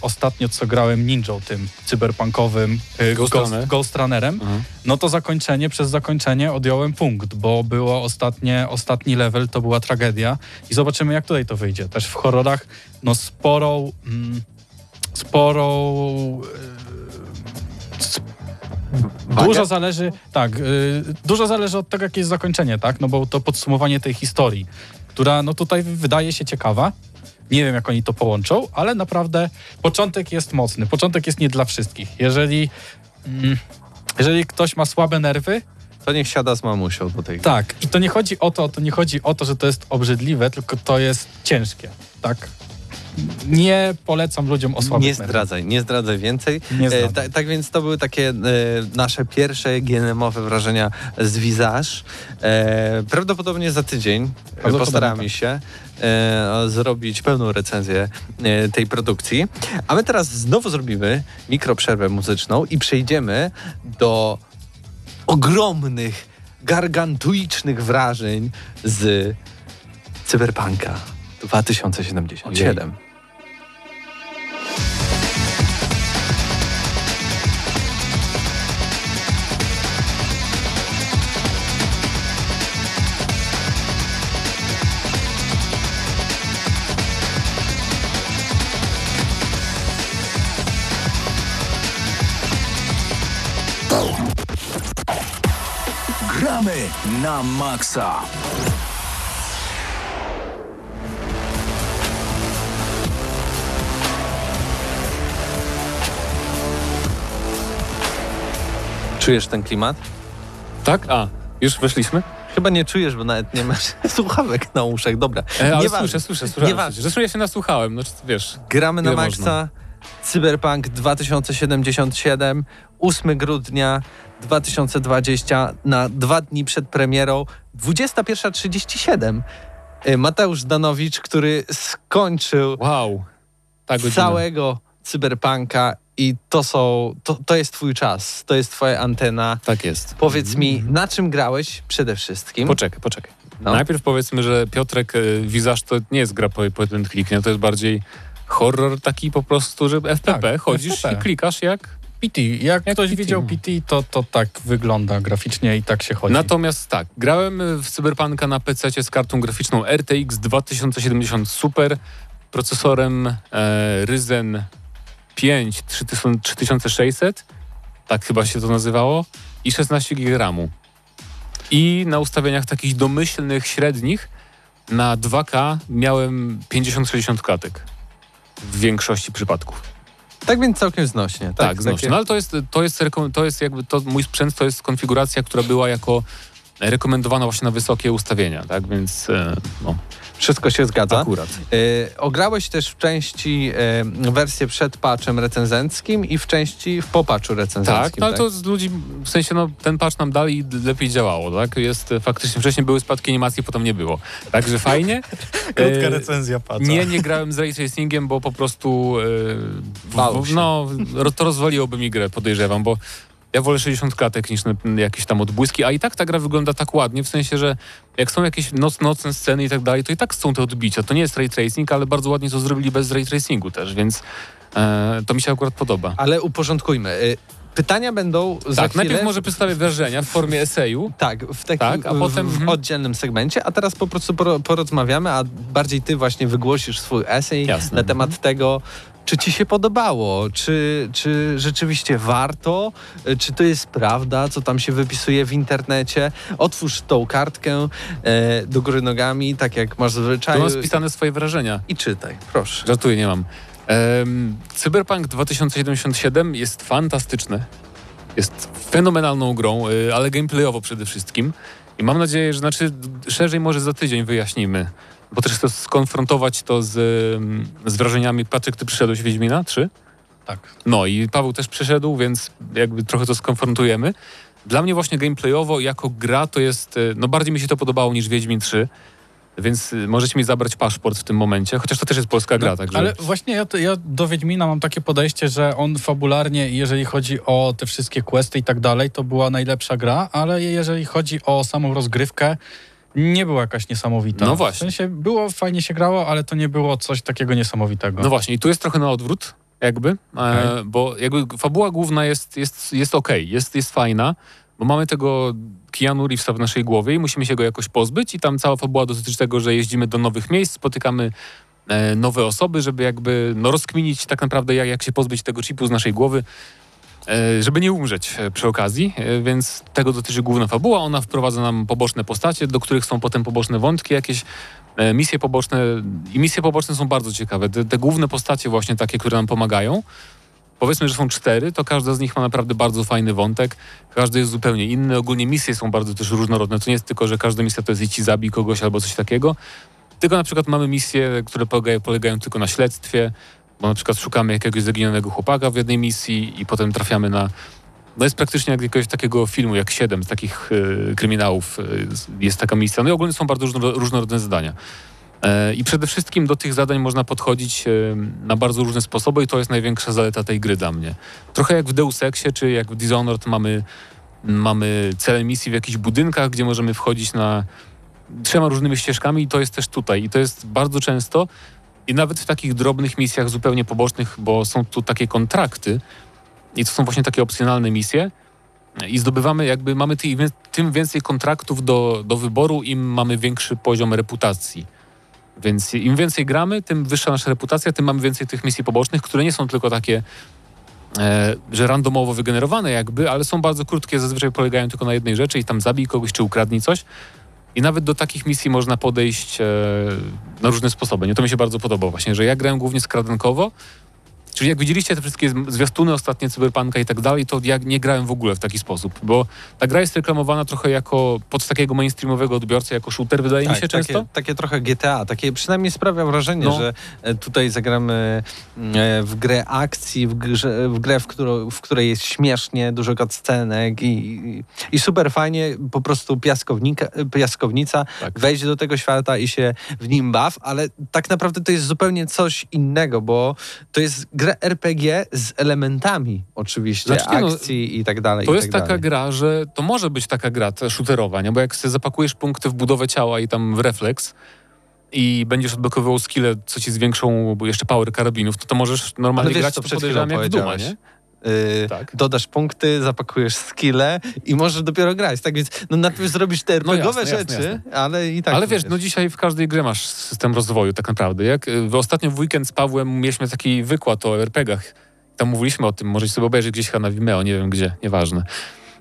ostatnio, co grałem Ninją, tym cyberpunkowym y, Ghost Ghost, Runner. Ghost Runnerem, Mhm. no to zakończenie, przez zakończenie odjąłem punkt, bo było ostatnie, ostatni level, to była tragedia i zobaczymy, jak tutaj to wyjdzie. Też w horrorach, no sporą, mm, sporą... Wagę? Dużo zależy, tak, y, dużo zależy od tego, jakie jest zakończenie, tak, no bo to podsumowanie tej historii, która no tutaj wydaje się ciekawa. Nie wiem, jak oni to połączą, ale naprawdę początek jest mocny. Początek jest nie dla wszystkich. Jeżeli, mm, jeżeli ktoś ma słabe nerwy, To niech siada z mamusią do tej tak. I to nie chodzi o to, to nie chodzi o to, że to jest obrzydliwe, tylko to jest ciężkie, tak? Nie polecam ludziom o słabych Nie zdradzaj, nie zdradzaj więcej. Nie E, ta, tak więc to były takie e, nasze pierwsze GNM-owe wrażenia z Visage. E, prawdopodobnie za tydzień Prawdopodobnie postaramy tak. się e, zrobić pełną recenzję e, tej produkcji. A my teraz znowu zrobimy mikroprzerwę muzyczną i przejdziemy do ogromnych, gargantuicznych wrażeń z Cyberpunka 2077. Gramy na maksa. Czujesz ten klimat? Tak? A, już weszliśmy? Chyba nie czujesz, bo nawet nie masz słuchawek na uszach. Dobra, E, ale Nieważne. słyszę, słyszę, słyszę. Nieważne. Zresztą ja się nasłuchałem, no wiesz. gramy na maksa. Cyberpunk 2077, 8 grudnia 2020, na dwa dni przed premierą, 21.37. Y, Mateusz Danowicz, który skończył Wow. Całego Cyberpunka i to są, to, to jest twój czas, to jest twoja antena. Tak jest. Powiedz mi, na czym grałeś przede wszystkim? Poczekaj, poczekaj. No. Najpierw powiedzmy, że Piotrek y, Wizaż to nie jest gra po, po jeden to jest bardziej horror taki po prostu, że FPP, Tak, chodzisz FPP. i klikasz jak... PT. Jak, Jak ktoś PT. widział PT, to, to tak wygląda graficznie i tak się chodzi. Natomiast tak, grałem w Cyberpunka na PC z kartą graficzną RTX 2070 Super, procesorem e, Ryzen 5 3000 3600, tak chyba się to nazywało, i 16 GB. I na ustawieniach takich domyślnych, średnich, na 2K miałem 50-60 klatek w większości przypadków. Tak więc całkiem znośnie. Tak, Tak, znośnie. takie- No ale to jest, to jest, to jest jakby, to, mój sprzęt to jest konfiguracja, która była jako rekomendowana właśnie na wysokie ustawienia, tak, więc e, no, Wszystko się zgadza. akurat. E, ograłeś też w części e, wersję przed patchem recenzenckim i w części w popatchu recenzenckim. Tak, no ale to z ludzi, w sensie no, ten patch nam dalej lepiej działało, tak, jest e, faktycznie, wcześniej były spadki animacji, potem nie było, także fajnie. Krótka recenzja pada. Nie, nie grałem z ray tracingiem, bo po prostu e, w, no, to rozwaliłoby mi grę, podejrzewam, bo ja wolę 60 klatek niż jakieś tam odbłyski, a i tak ta gra wygląda tak ładnie, w sensie, że jak są jakieś noc, nocne sceny i tak dalej, to i tak są te odbicia. To nie jest ray tracing, ale bardzo ładnie to zrobili bez ray tracingu też, więc e, to mi się akurat podoba. Ale uporządkujmy. E, pytania będą za tak, chwilę... najpierw może przedstawię wrażenia w formie eseju. Tak, w takim Tak, a potem- w mhm. oddzielnym segmencie, a teraz po prostu poro- porozmawiamy, a bardziej ty właśnie wygłosisz swój esej Jasne. na temat tego, czy ci się podobało, czy, czy rzeczywiście warto, e, czy to jest prawda, co tam się wypisuje w internecie. Otwórz tą kartkę e, do góry nogami, tak jak masz Tu zwyczaju mam spisane swoje wrażenia. i czytaj, proszę. Żartuję, nie mam. Em, Cyberpunk 2077 jest fantastyczny. Jest fenomenalną grą, y, ale gameplayowo przede wszystkim. I mam nadzieję, że znaczy szerzej może za tydzień wyjaśnimy. Bo też chcę skonfrontować to z, ym, z wrażeniami. Patryk, ty przyszedłeś Wiedźmina 3? Tak. No i Paweł też przyszedł, więc jakby trochę to skonfrontujemy. Dla mnie właśnie gameplayowo jako gra to jest, y, no bardziej mi się to podobało niż Wiedźmin 3, więc y, możecie mi zabrać paszport w tym momencie, chociaż to też jest polska gra, także... No, Ale właśnie ja, ja do Wiedźmina mam takie podejście, że on fabularnie, jeżeli chodzi o te wszystkie questy i tak dalej, to była najlepsza gra, ale jeżeli chodzi o samą rozgrywkę, nie była jakaś niesamowita. No właśnie. W sensie było, fajnie się grało, ale to nie było coś takiego niesamowitego. No właśnie, i tu jest trochę na odwrót, jakby, e, Okej. bo jakby fabuła główna jest, jest, jest okej, jest, jest fajna, bo mamy tego Keanu Reevesa w naszej głowie i musimy się go jakoś pozbyć i tam cała fabuła dotyczy tego, że jeździmy do nowych miejsc, spotykamy e, nowe osoby, żeby jakby no, rozkminić tak naprawdę jak, jak się pozbyć tego chipu z naszej głowy, e, żeby nie umrzeć e, przy okazji, e, więc tego dotyczy główna fabuła. Ona wprowadza nam poboczne postacie, do których są potem poboczne wątki jakieś, e, misje poboczne i misje poboczne są bardzo ciekawe. Te, te główne postacie właśnie takie, które nam pomagają, powiedzmy, że są cztery, to każda z nich ma naprawdę bardzo fajny wątek, każdy jest zupełnie inny, ogólnie misje są bardzo też różnorodne, to nie jest tylko, że każda misja to jest i zabij kogoś albo coś takiego, tylko na przykład mamy misje, które polegają, polegają tylko na śledztwie, bo na przykład szukamy jakiegoś zaginionego chłopaka w jednej misji i potem trafiamy na no jest praktycznie jak jakiegoś takiego filmu, jak siedem z takich e, kryminałów e, jest taka misja. No i ogólnie są bardzo różno, różnorodne zadania. E, I przede wszystkim do tych zadań można podchodzić e, na bardzo różne sposoby i to jest największa zaleta tej gry dla mnie. Trochę jak w Deus Exie czy jak w Dishonored mamy, mamy cele misji w jakichś budynkach, gdzie możemy wchodzić na trzema różnymi ścieżkami i to jest też tutaj. I to jest bardzo często i nawet w takich drobnych misjach zupełnie pobocznych, bo są tu takie kontrakty i to są właśnie takie opcjonalne misje i zdobywamy jakby, mamy ty, tym więcej kontraktów do, do wyboru, im mamy większy poziom reputacji. Więc im więcej gramy, tym wyższa nasza reputacja, tym mamy więcej tych misji pobocznych, które nie są tylko takie, e, że randomowo wygenerowane jakby, ale są bardzo krótkie, zazwyczaj polegają tylko na jednej rzeczy i tam zabij kogoś czy ukradnij coś. I nawet do takich misji można podejść e, na różne sposoby. Nie to mi się bardzo podoba właśnie, że ja grałem głównie skradankowo, Czyli jak widzieliście te wszystkie zwiastuny ostatnie Cyberpunka i tak dalej, to ja nie grałem w ogóle w taki sposób, bo ta gra jest reklamowana trochę jako pod takiego mainstreamowego odbiorcę, jako shooter, wydaje mi się często. Tak, Takie, takie trochę GTA, takie przynajmniej sprawia wrażenie, No. że e, tutaj zagramy e, w grę akcji, w, grze, w grę, w, którą, w której jest śmiesznie, dużo cutscenek i, i, i super fajnie, po prostu piaskownika, piaskownica, Tak. wejść do tego świata i się w nim baw, ale tak naprawdę to jest zupełnie coś innego, bo to jest gra RPG z elementami oczywiście, Znaczy, no, akcji i tak dalej. To i jest tak taka gra, że to może być taka gra ta shooterowa, nie? bo jak sobie zapakujesz punkty w budowę ciała i tam w refleks i będziesz odblokowywał skille, co ci zwiększą bo jeszcze power karabinów, to to możesz normalnie wiesz, grać, to podejrzewam jak w Duma, nie? Yy, Tak. dodasz punkty, zapakujesz skille i możesz dopiero grać. Tak więc no najpierw zrobisz te No RPGowe jasne, jasne, rzeczy, ale i tak. Ale wiesz, no dzisiaj w każdej grze masz system rozwoju tak naprawdę. Jak y, w ostatnio w weekend z Pawłem mieliśmy taki wykład o RPG-ach. Tam mówiliśmy o tym, możecie sobie obejrzeć gdzieś chyba na Vimeo, nie wiem gdzie, nieważne.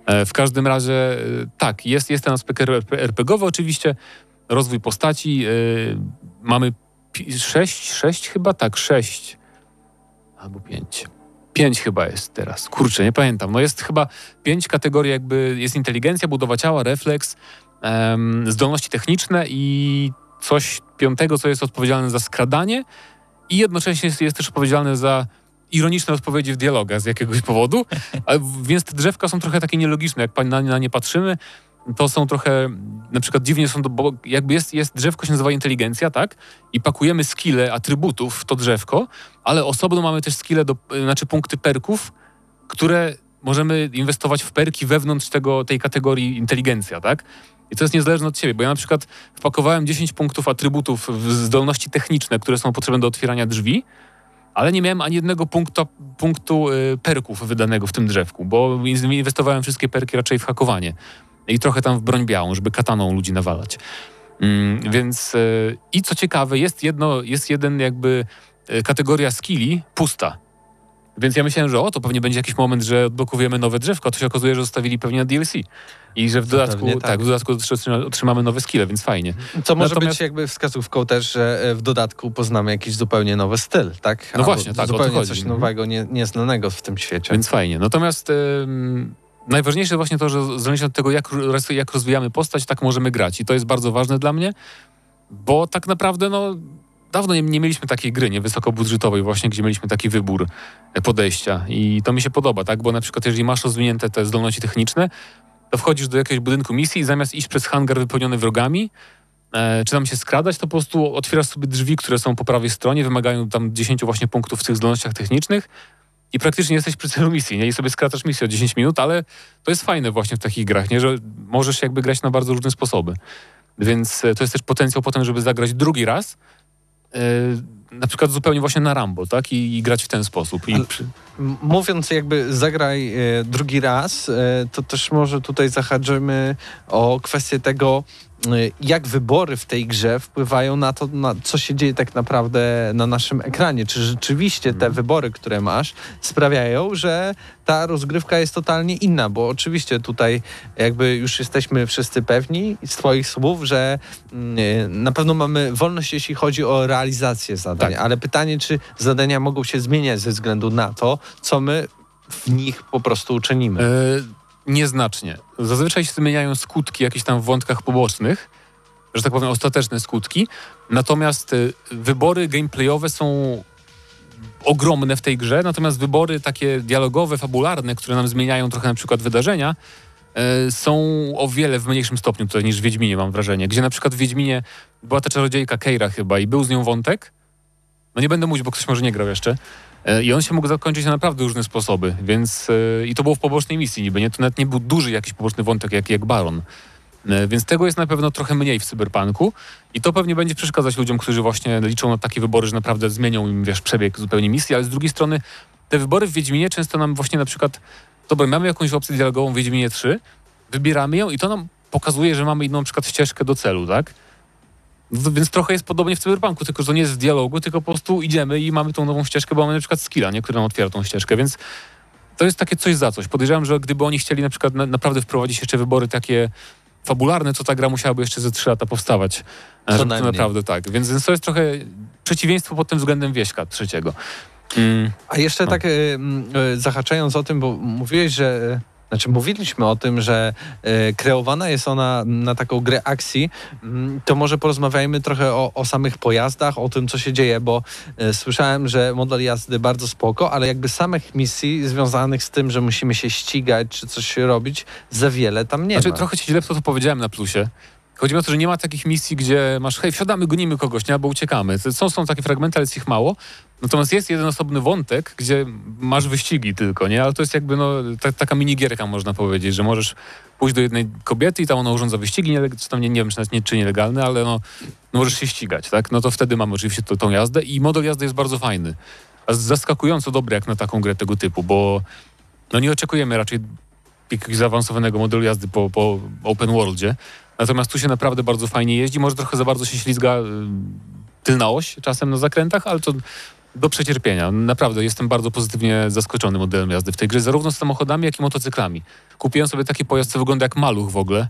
E, W każdym razie y, tak, jest, jest ten aspekt RP RPG-owy oczywiście, rozwój postaci. y, Mamy sześć, sześć chyba? Tak, sześć. Albo pięć. Pięć chyba jest teraz. Kurczę, nie pamiętam. No jest chyba pięć kategorii jakby, jest inteligencja, budowa ciała, refleks, zdolności techniczne i coś piątego, co jest odpowiedzialne za skradanie i jednocześnie jest, jest też odpowiedzialne za ironiczne odpowiedzi w dialogach z jakiegoś powodu, a, więc te drzewka są trochę takie nielogiczne, jak na, na nie patrzymy, to są trochę, na przykład dziwnie są, to, bo jakby jest, jest drzewko się nazywa inteligencja, tak? I pakujemy skille atrybutów w to drzewko, ale osobno mamy też skille, do, znaczy punkty perków, które możemy inwestować w perki wewnątrz tego, tej kategorii inteligencja, tak? I to jest niezależne od ciebie, bo ja na przykład wpakowałem 10 punktów atrybutów w zdolności techniczne, które są potrzebne do otwierania drzwi, ale nie miałem ani jednego punktu, punktu y, perków wydanego w tym drzewku, bo in- inwestowałem wszystkie perki raczej w hakowanie i trochę tam w broń białą, żeby kataną ludzi nawalać. Mm, więc y, i co ciekawe, jest jedno, jest jeden jakby y, kategoria skilli pusta. Więc ja myślałem, że o, to pewnie będzie jakiś moment, że odblokujemy nowe drzewko, a to się okazuje, że zostawili pewnie na DLC. I że w dodatku, pewnie tak. tak. w dodatku otrzyma- otrzymamy nowe skille, więc fajnie. Co może Natomiast- być jakby wskazówką też, że e, w dodatku poznamy jakiś zupełnie nowy styl, tak? No właśnie, tak, Zupełnie coś Mhm. nowego, nie, nieznanego w tym świecie. Więc fajnie. Natomiast ym, najważniejsze właśnie to, że zależnie od tego, jak, jak rozwijamy postać, tak możemy grać. I to jest bardzo ważne dla mnie, bo tak naprawdę no, dawno nie, nie mieliśmy takiej gry, nie wysokobudżetowej właśnie, gdzie mieliśmy taki wybór e, podejścia. I to mi się podoba, tak? Bo na przykład jeżeli masz rozwinięte te zdolności techniczne, to wchodzisz do jakiegoś budynku misji i zamiast iść przez hangar wypełniony wrogami, e, czy tam się skradać, to po prostu otwierasz sobie drzwi, które są po prawej stronie, wymagają tam 10 właśnie punktów w tych zdolnościach technicznych i praktycznie jesteś przy celu misji, nie? I sobie skracasz misję o 10 minut, ale to jest fajne właśnie w takich grach, nie? Że możesz jakby grać na bardzo różne sposoby. Więc e, to jest też potencjał potem, żeby zagrać drugi raz, e, na przykład zupełnie właśnie na Rambo, tak? I, i grać w ten sposób. I Mówiąc jakby zagraj e, drugi raz, to też może tutaj zahaczymy o kwestię tego, jak wybory w tej grze wpływają na to, na co się dzieje tak naprawdę na naszym ekranie. Czy rzeczywiście te wybory, które masz, sprawiają, że ta rozgrywka jest totalnie inna, bo oczywiście tutaj jakby już jesteśmy wszyscy pewni z Twoich słów, że mm, e, na pewno mamy wolność, jeśli chodzi o realizację zadań, Tak. ale pytanie, czy zadania mogą się zmieniać ze względu na to, co my w nich po prostu uczynimy. E, nieznacznie. Zazwyczaj się zmieniają skutki jakieś tam w wątkach pobocznych, że tak powiem ostateczne skutki, natomiast e, wybory gameplayowe są ogromne w tej grze, natomiast wybory takie dialogowe, fabularne, które nam zmieniają trochę na przykład wydarzenia, e, są o wiele w mniejszym stopniu tutaj niż w Wiedźminie, mam wrażenie. Gdzie na przykład w Wiedźminie była ta czarodziejka Keira chyba i był z nią wątek. No nie będę mówić, bo ktoś może nie grał jeszcze. E, I on się mógł zakończyć na naprawdę różne sposoby, więc e, i to było w pobocznej misji niby, nie? To nawet nie był duży jakiś poboczny wątek jak, jak Baron. E, Więc tego jest na pewno trochę mniej w cyberpunku i to pewnie będzie przeszkadzać ludziom, którzy właśnie liczą na takie wybory, że naprawdę zmienią im, wiesz, przebieg zupełnie misji, ale z drugiej strony te wybory w Wiedźminie często nam właśnie na przykład, dobra, mamy jakąś opcję dialogową w Wiedźminie 3, wybieramy ją i to nam pokazuje, że mamy inną na przykład ścieżkę do celu, tak? Więc trochę jest podobnie w cyberpunku, tylko że to nie jest w dialogu, tylko po prostu idziemy i mamy tą nową ścieżkę, bo mamy na przykład skilla, nie? który nam otwiera tą ścieżkę, więc to jest takie coś za coś. Podejrzewam, że gdyby oni chcieli na przykład na, naprawdę wprowadzić jeszcze wybory takie fabularne, to ta gra musiałaby jeszcze ze trzy lata powstawać. e, to naprawdę tak. Więc, więc to jest trochę przeciwieństwo pod tym względem Wieśka trzeciego. Mm. A jeszcze No. tak m, e, zahaczając o tym, bo mówiłeś, że znaczy mówiliśmy o tym, że e, kreowana jest ona na taką grę akcji, mm, to może porozmawiajmy trochę o, o samych pojazdach, o tym, co się dzieje, bo e, słyszałem, że model jazdy bardzo spoko, ale jakby samych misji związanych z tym, że musimy się ścigać, czy coś robić, za wiele tam nie Znaczy, ma. trochę ci źle to, to powiedziałem na plusie. Chodzi mi o to, że nie ma takich misji, gdzie masz, hej, wsiadamy, gonimy kogoś, nie, albo uciekamy. Są, są takie fragmenty, ale jest ich mało. Natomiast jest jeden osobny wątek, gdzie masz wyścigi tylko, nie? Ale to jest jakby no, ta, taka minigierka, można powiedzieć, że możesz pójść do jednej kobiety i tam ona urządza wyścigi, czy tam nie, nie wiem, czy, nie, czy nielegalne, ale no, no możesz się ścigać, tak? No to wtedy mamy oczywiście to, tą jazdę i model jazdy jest bardzo fajny. Zaskakująco dobry jak na taką grę tego typu, bo no nie oczekujemy raczej jakiegoś zaawansowanego modelu jazdy po, po open worldzie. Natomiast tu się naprawdę bardzo fajnie jeździ. Może trochę za bardzo się ślizga y, tylna oś czasem na zakrętach, ale to do przecierpienia. Naprawdę jestem bardzo pozytywnie zaskoczony modelem jazdy w tej grze, zarówno z samochodami, jak i motocyklami. Kupiłem sobie taki pojazd, co wygląda jak maluch w ogóle.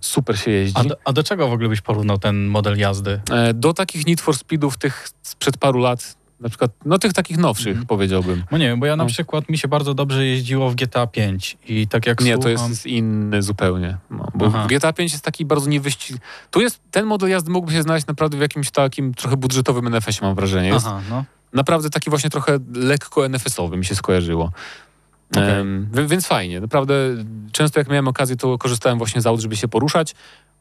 Super się jeździ. A do, a do czego w ogóle byś porównał ten model jazdy? E, Do takich Need for Speedów tych sprzed paru lat, na przykład, no tych takich nowszych Mhm. powiedziałbym. No nie wiem, bo ja na No. przykład mi się bardzo dobrze jeździło w GTA 5 i tak jak Nie, to słucham... jest inny zupełnie. No, bo Aha. GTA 5 jest taki bardzo niewyścig... Tu jest, ten model jazdy mógłby się znaleźć naprawdę w jakimś takim trochę budżetowym NFS-ie, mam wrażenie. Jest Aha, no. Naprawdę taki właśnie trochę lekko NFS-owy mi się skojarzyło. Em, wi- więc fajnie, naprawdę często jak miałem okazję, to korzystałem właśnie z aut, żeby się poruszać.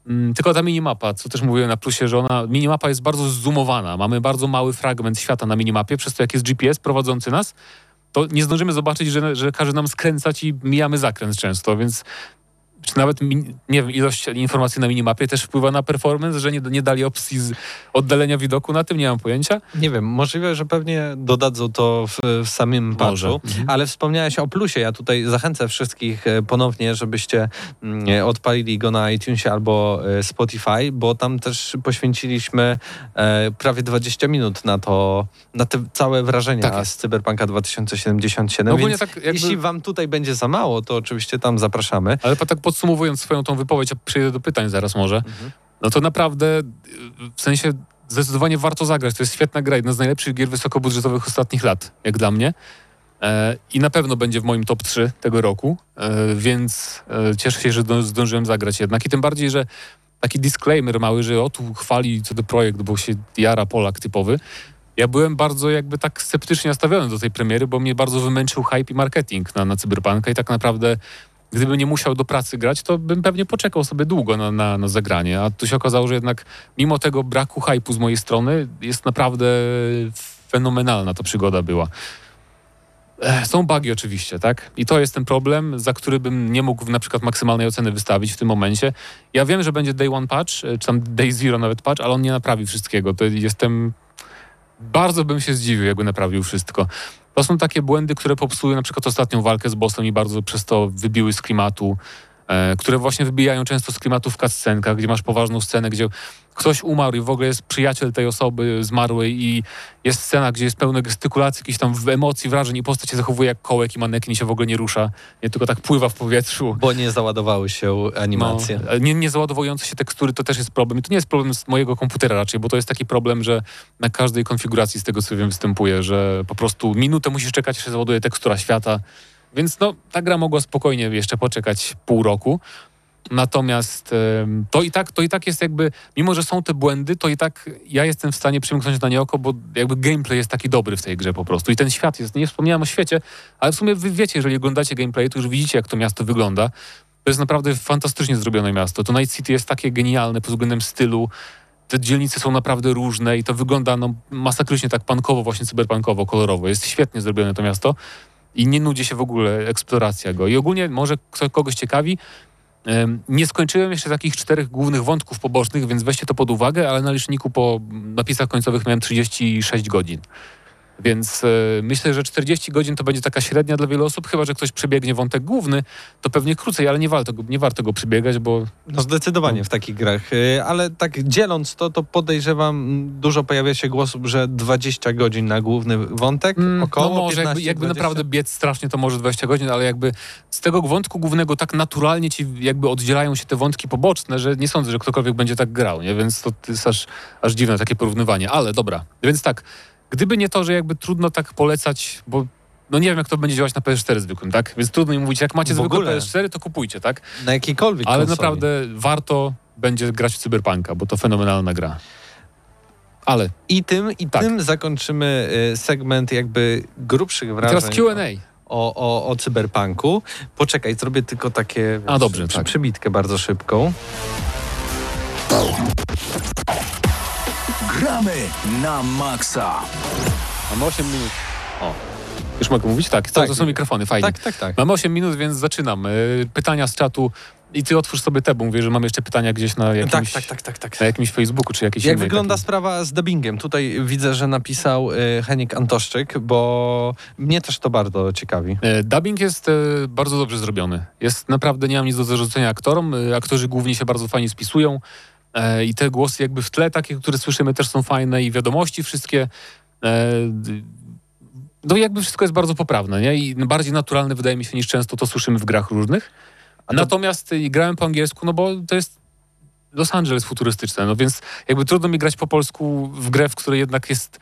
Mm, Tylko ta minimapa, co też mówiłem na plusie, że ona, minimapa jest bardzo zoomowana. Mamy bardzo mały fragment świata na minimapie, przez to jak jest GPS prowadzący nas, to nie zdążymy zobaczyć, że, że każe nam skręcać i mijamy zakręt często, więc czy nawet, nie wiem, ilość informacji na minimapie też wpływa na performance, że nie, nie dali opcji z oddalenia widoku, na tym nie mam pojęcia. Nie wiem, możliwe, że pewnie dodadzą to w, w samym patchu, ale wspomniałeś o plusie. Ja tutaj zachęcę wszystkich e, ponownie, żebyście mm, e, odpalili go na iTunesie albo e, Spotify, bo tam też poświęciliśmy prawie 20 minut na to, na te całe wrażenia Tak z Cyberpunka 2077. No tak jakby- jeśli wam tutaj będzie za mało, to oczywiście tam zapraszamy. Ale po- tak podsumowując swoją tą wypowiedź, a przejdę do pytań zaraz może, no to naprawdę y, w sensie zdecydowanie warto zagrać. To jest świetna gra, jedna z najlepszych gier wysokobudżetowych ostatnich lat, jak dla mnie. E, I na pewno będzie w moim top 3 tego roku, e, więc e, cieszę się, że do- zdążyłem zagrać jednak. I tym bardziej, że taki disclaimer mały, że o tu chwali co do projekt, bo się jara Polak typowy. Ja byłem bardzo jakby tak sceptycznie nastawiony do tej premiery, bo mnie bardzo wymęczył hype i marketing na, na Cyberpunka i tak naprawdę gdybym nie musiał do pracy grać, to bym pewnie poczekał sobie długo na, na, na zagranie. A tu się okazało, że jednak mimo tego braku hypu z mojej strony jest naprawdę fenomenalna to przygoda była. E, Są bugi oczywiście, tak? I to jest ten problem, za który bym nie mógł na przykład maksymalnej oceny wystawić w tym momencie. Ja wiem, że będzie day one patch, e, czy tam day zero nawet patch, ale on nie naprawi wszystkiego. To jestem... Bardzo bym się zdziwił, jakby naprawił wszystko. To są takie błędy, które popsuły na przykład ostatnią walkę z bossem i bardzo przez to wybiły z klimatu, e, które właśnie wybijają często z klimatu w cutscenkach, gdzie masz poważną scenę, gdzie ktoś umarł i w ogóle jest przyjaciel tej osoby zmarłej i jest scena, gdzie jest pełne gestykulacji, jakichś tam emocji, wrażeń i postać się zachowuje jak kołek i manekin się w ogóle nie rusza, nie tylko tak pływa w powietrzu. Bo nie załadowały się animacje. No, nie, nie załadowujące się tekstury to też jest problem. I to nie jest problem z mojego komputera raczej, bo to jest taki problem, że na każdej konfiguracji z tego co wiem występuje, że po prostu minutę musisz czekać, aż się załaduje tekstura świata. Więc no, ta gra mogła spokojnie jeszcze poczekać pół roku. Natomiast to i, tak, to i tak jest jakby, mimo że są te błędy, to i tak ja jestem w stanie przymknąć na nie oko, bo jakby gameplay jest taki dobry w tej grze po prostu. I ten świat jest, nie wspomniałem o świecie, ale w sumie wy wiecie, jeżeli oglądacie gameplay, to już widzicie, jak to miasto wygląda. To jest naprawdę fantastycznie zrobione miasto. To Night City jest takie genialne pod względem stylu. Te dzielnice są naprawdę różne i to wygląda no, masakrycznie tak punkowo, właśnie cyberpunkowo, kolorowo. Jest świetnie zrobione to miasto i nie nudzi się w ogóle eksploracja go. I ogólnie może kogoś ciekawi, nie skończyłem jeszcze takich czterech głównych wątków pobocznych, więc weźcie to pod uwagę, ale na liczniku po napisach końcowych miałem 36 godzin. Więc e, myślę, że 40 godzin to będzie taka średnia dla wielu osób, chyba że ktoś przebiegnie wątek główny, to pewnie krócej, ale nie warto go, nie warto go przebiegać, bo No zdecydowanie w takich grach, Y, ale tak dzieląc to, to podejrzewam, dużo pojawia się głosów, że 20 godzin na główny wątek, Mm, około no może 15, jakby, jakby 20. naprawdę biec strasznie to może 20 godzin, ale jakby z tego wątku głównego tak naturalnie ci jakby oddzielają się te wątki poboczne, że nie sądzę, że ktokolwiek będzie tak grał, nie? Więc to jest aż, aż dziwne takie porównywanie, ale dobra. Więc tak, gdyby nie to, że jakby trudno tak polecać, bo no nie wiem, jak to będzie działać na PS4 zwykłym, tak? Więc trudno mi mówić, jak macie zwykłe ogóle. PS4, to kupujcie, tak? Na jakiejkolwiek Ale konsoli. naprawdę warto będzie grać w Cyberpunka, bo to fenomenalna gra. Ale I tym, i Tak. tym zakończymy y, segment jakby grubszych wrażeń. teraz Q&A. o, o, o cyberpunku. Poczekaj, zrobię tylko takie A, dobrze, przy, tak. przybitkę bardzo szybką. Gramy na maksa. Mamy 8 minut. O, już mogę mówić? Tak, to, Tak. to są mikrofony, fajnie. Tak, tak, tak. Mamy 8 minut, więc zaczynam. Y, Pytania z czatu. I ty otwórz sobie te, bo mówię, że mam jeszcze pytania gdzieś na jakimś, Tak, tak, tak, tak, tak. na jakimś Facebooku czy jakiejś Jak innej wygląda takiej- sprawa z dubbingiem? Tutaj widzę, że napisał y, Henik Antoszczyk, bo mnie też to bardzo ciekawi. E, Dubbing jest e, bardzo dobrze zrobiony. Jest naprawdę, nie mam nic do zarzucenia aktorom. E, Aktorzy głównie się bardzo fajnie spisują e, i te głosy jakby w tle, takie, które słyszymy, też są fajne i wiadomości wszystkie. e, No jakby wszystko jest bardzo poprawne, nie? I bardziej naturalne wydaje mi się niż często to słyszymy w grach różnych. to- Natomiast e, grałem po angielsku, no bo to jest Los Angeles futurystyczne, no więc jakby trudno mi grać po polsku w grę, w której jednak jest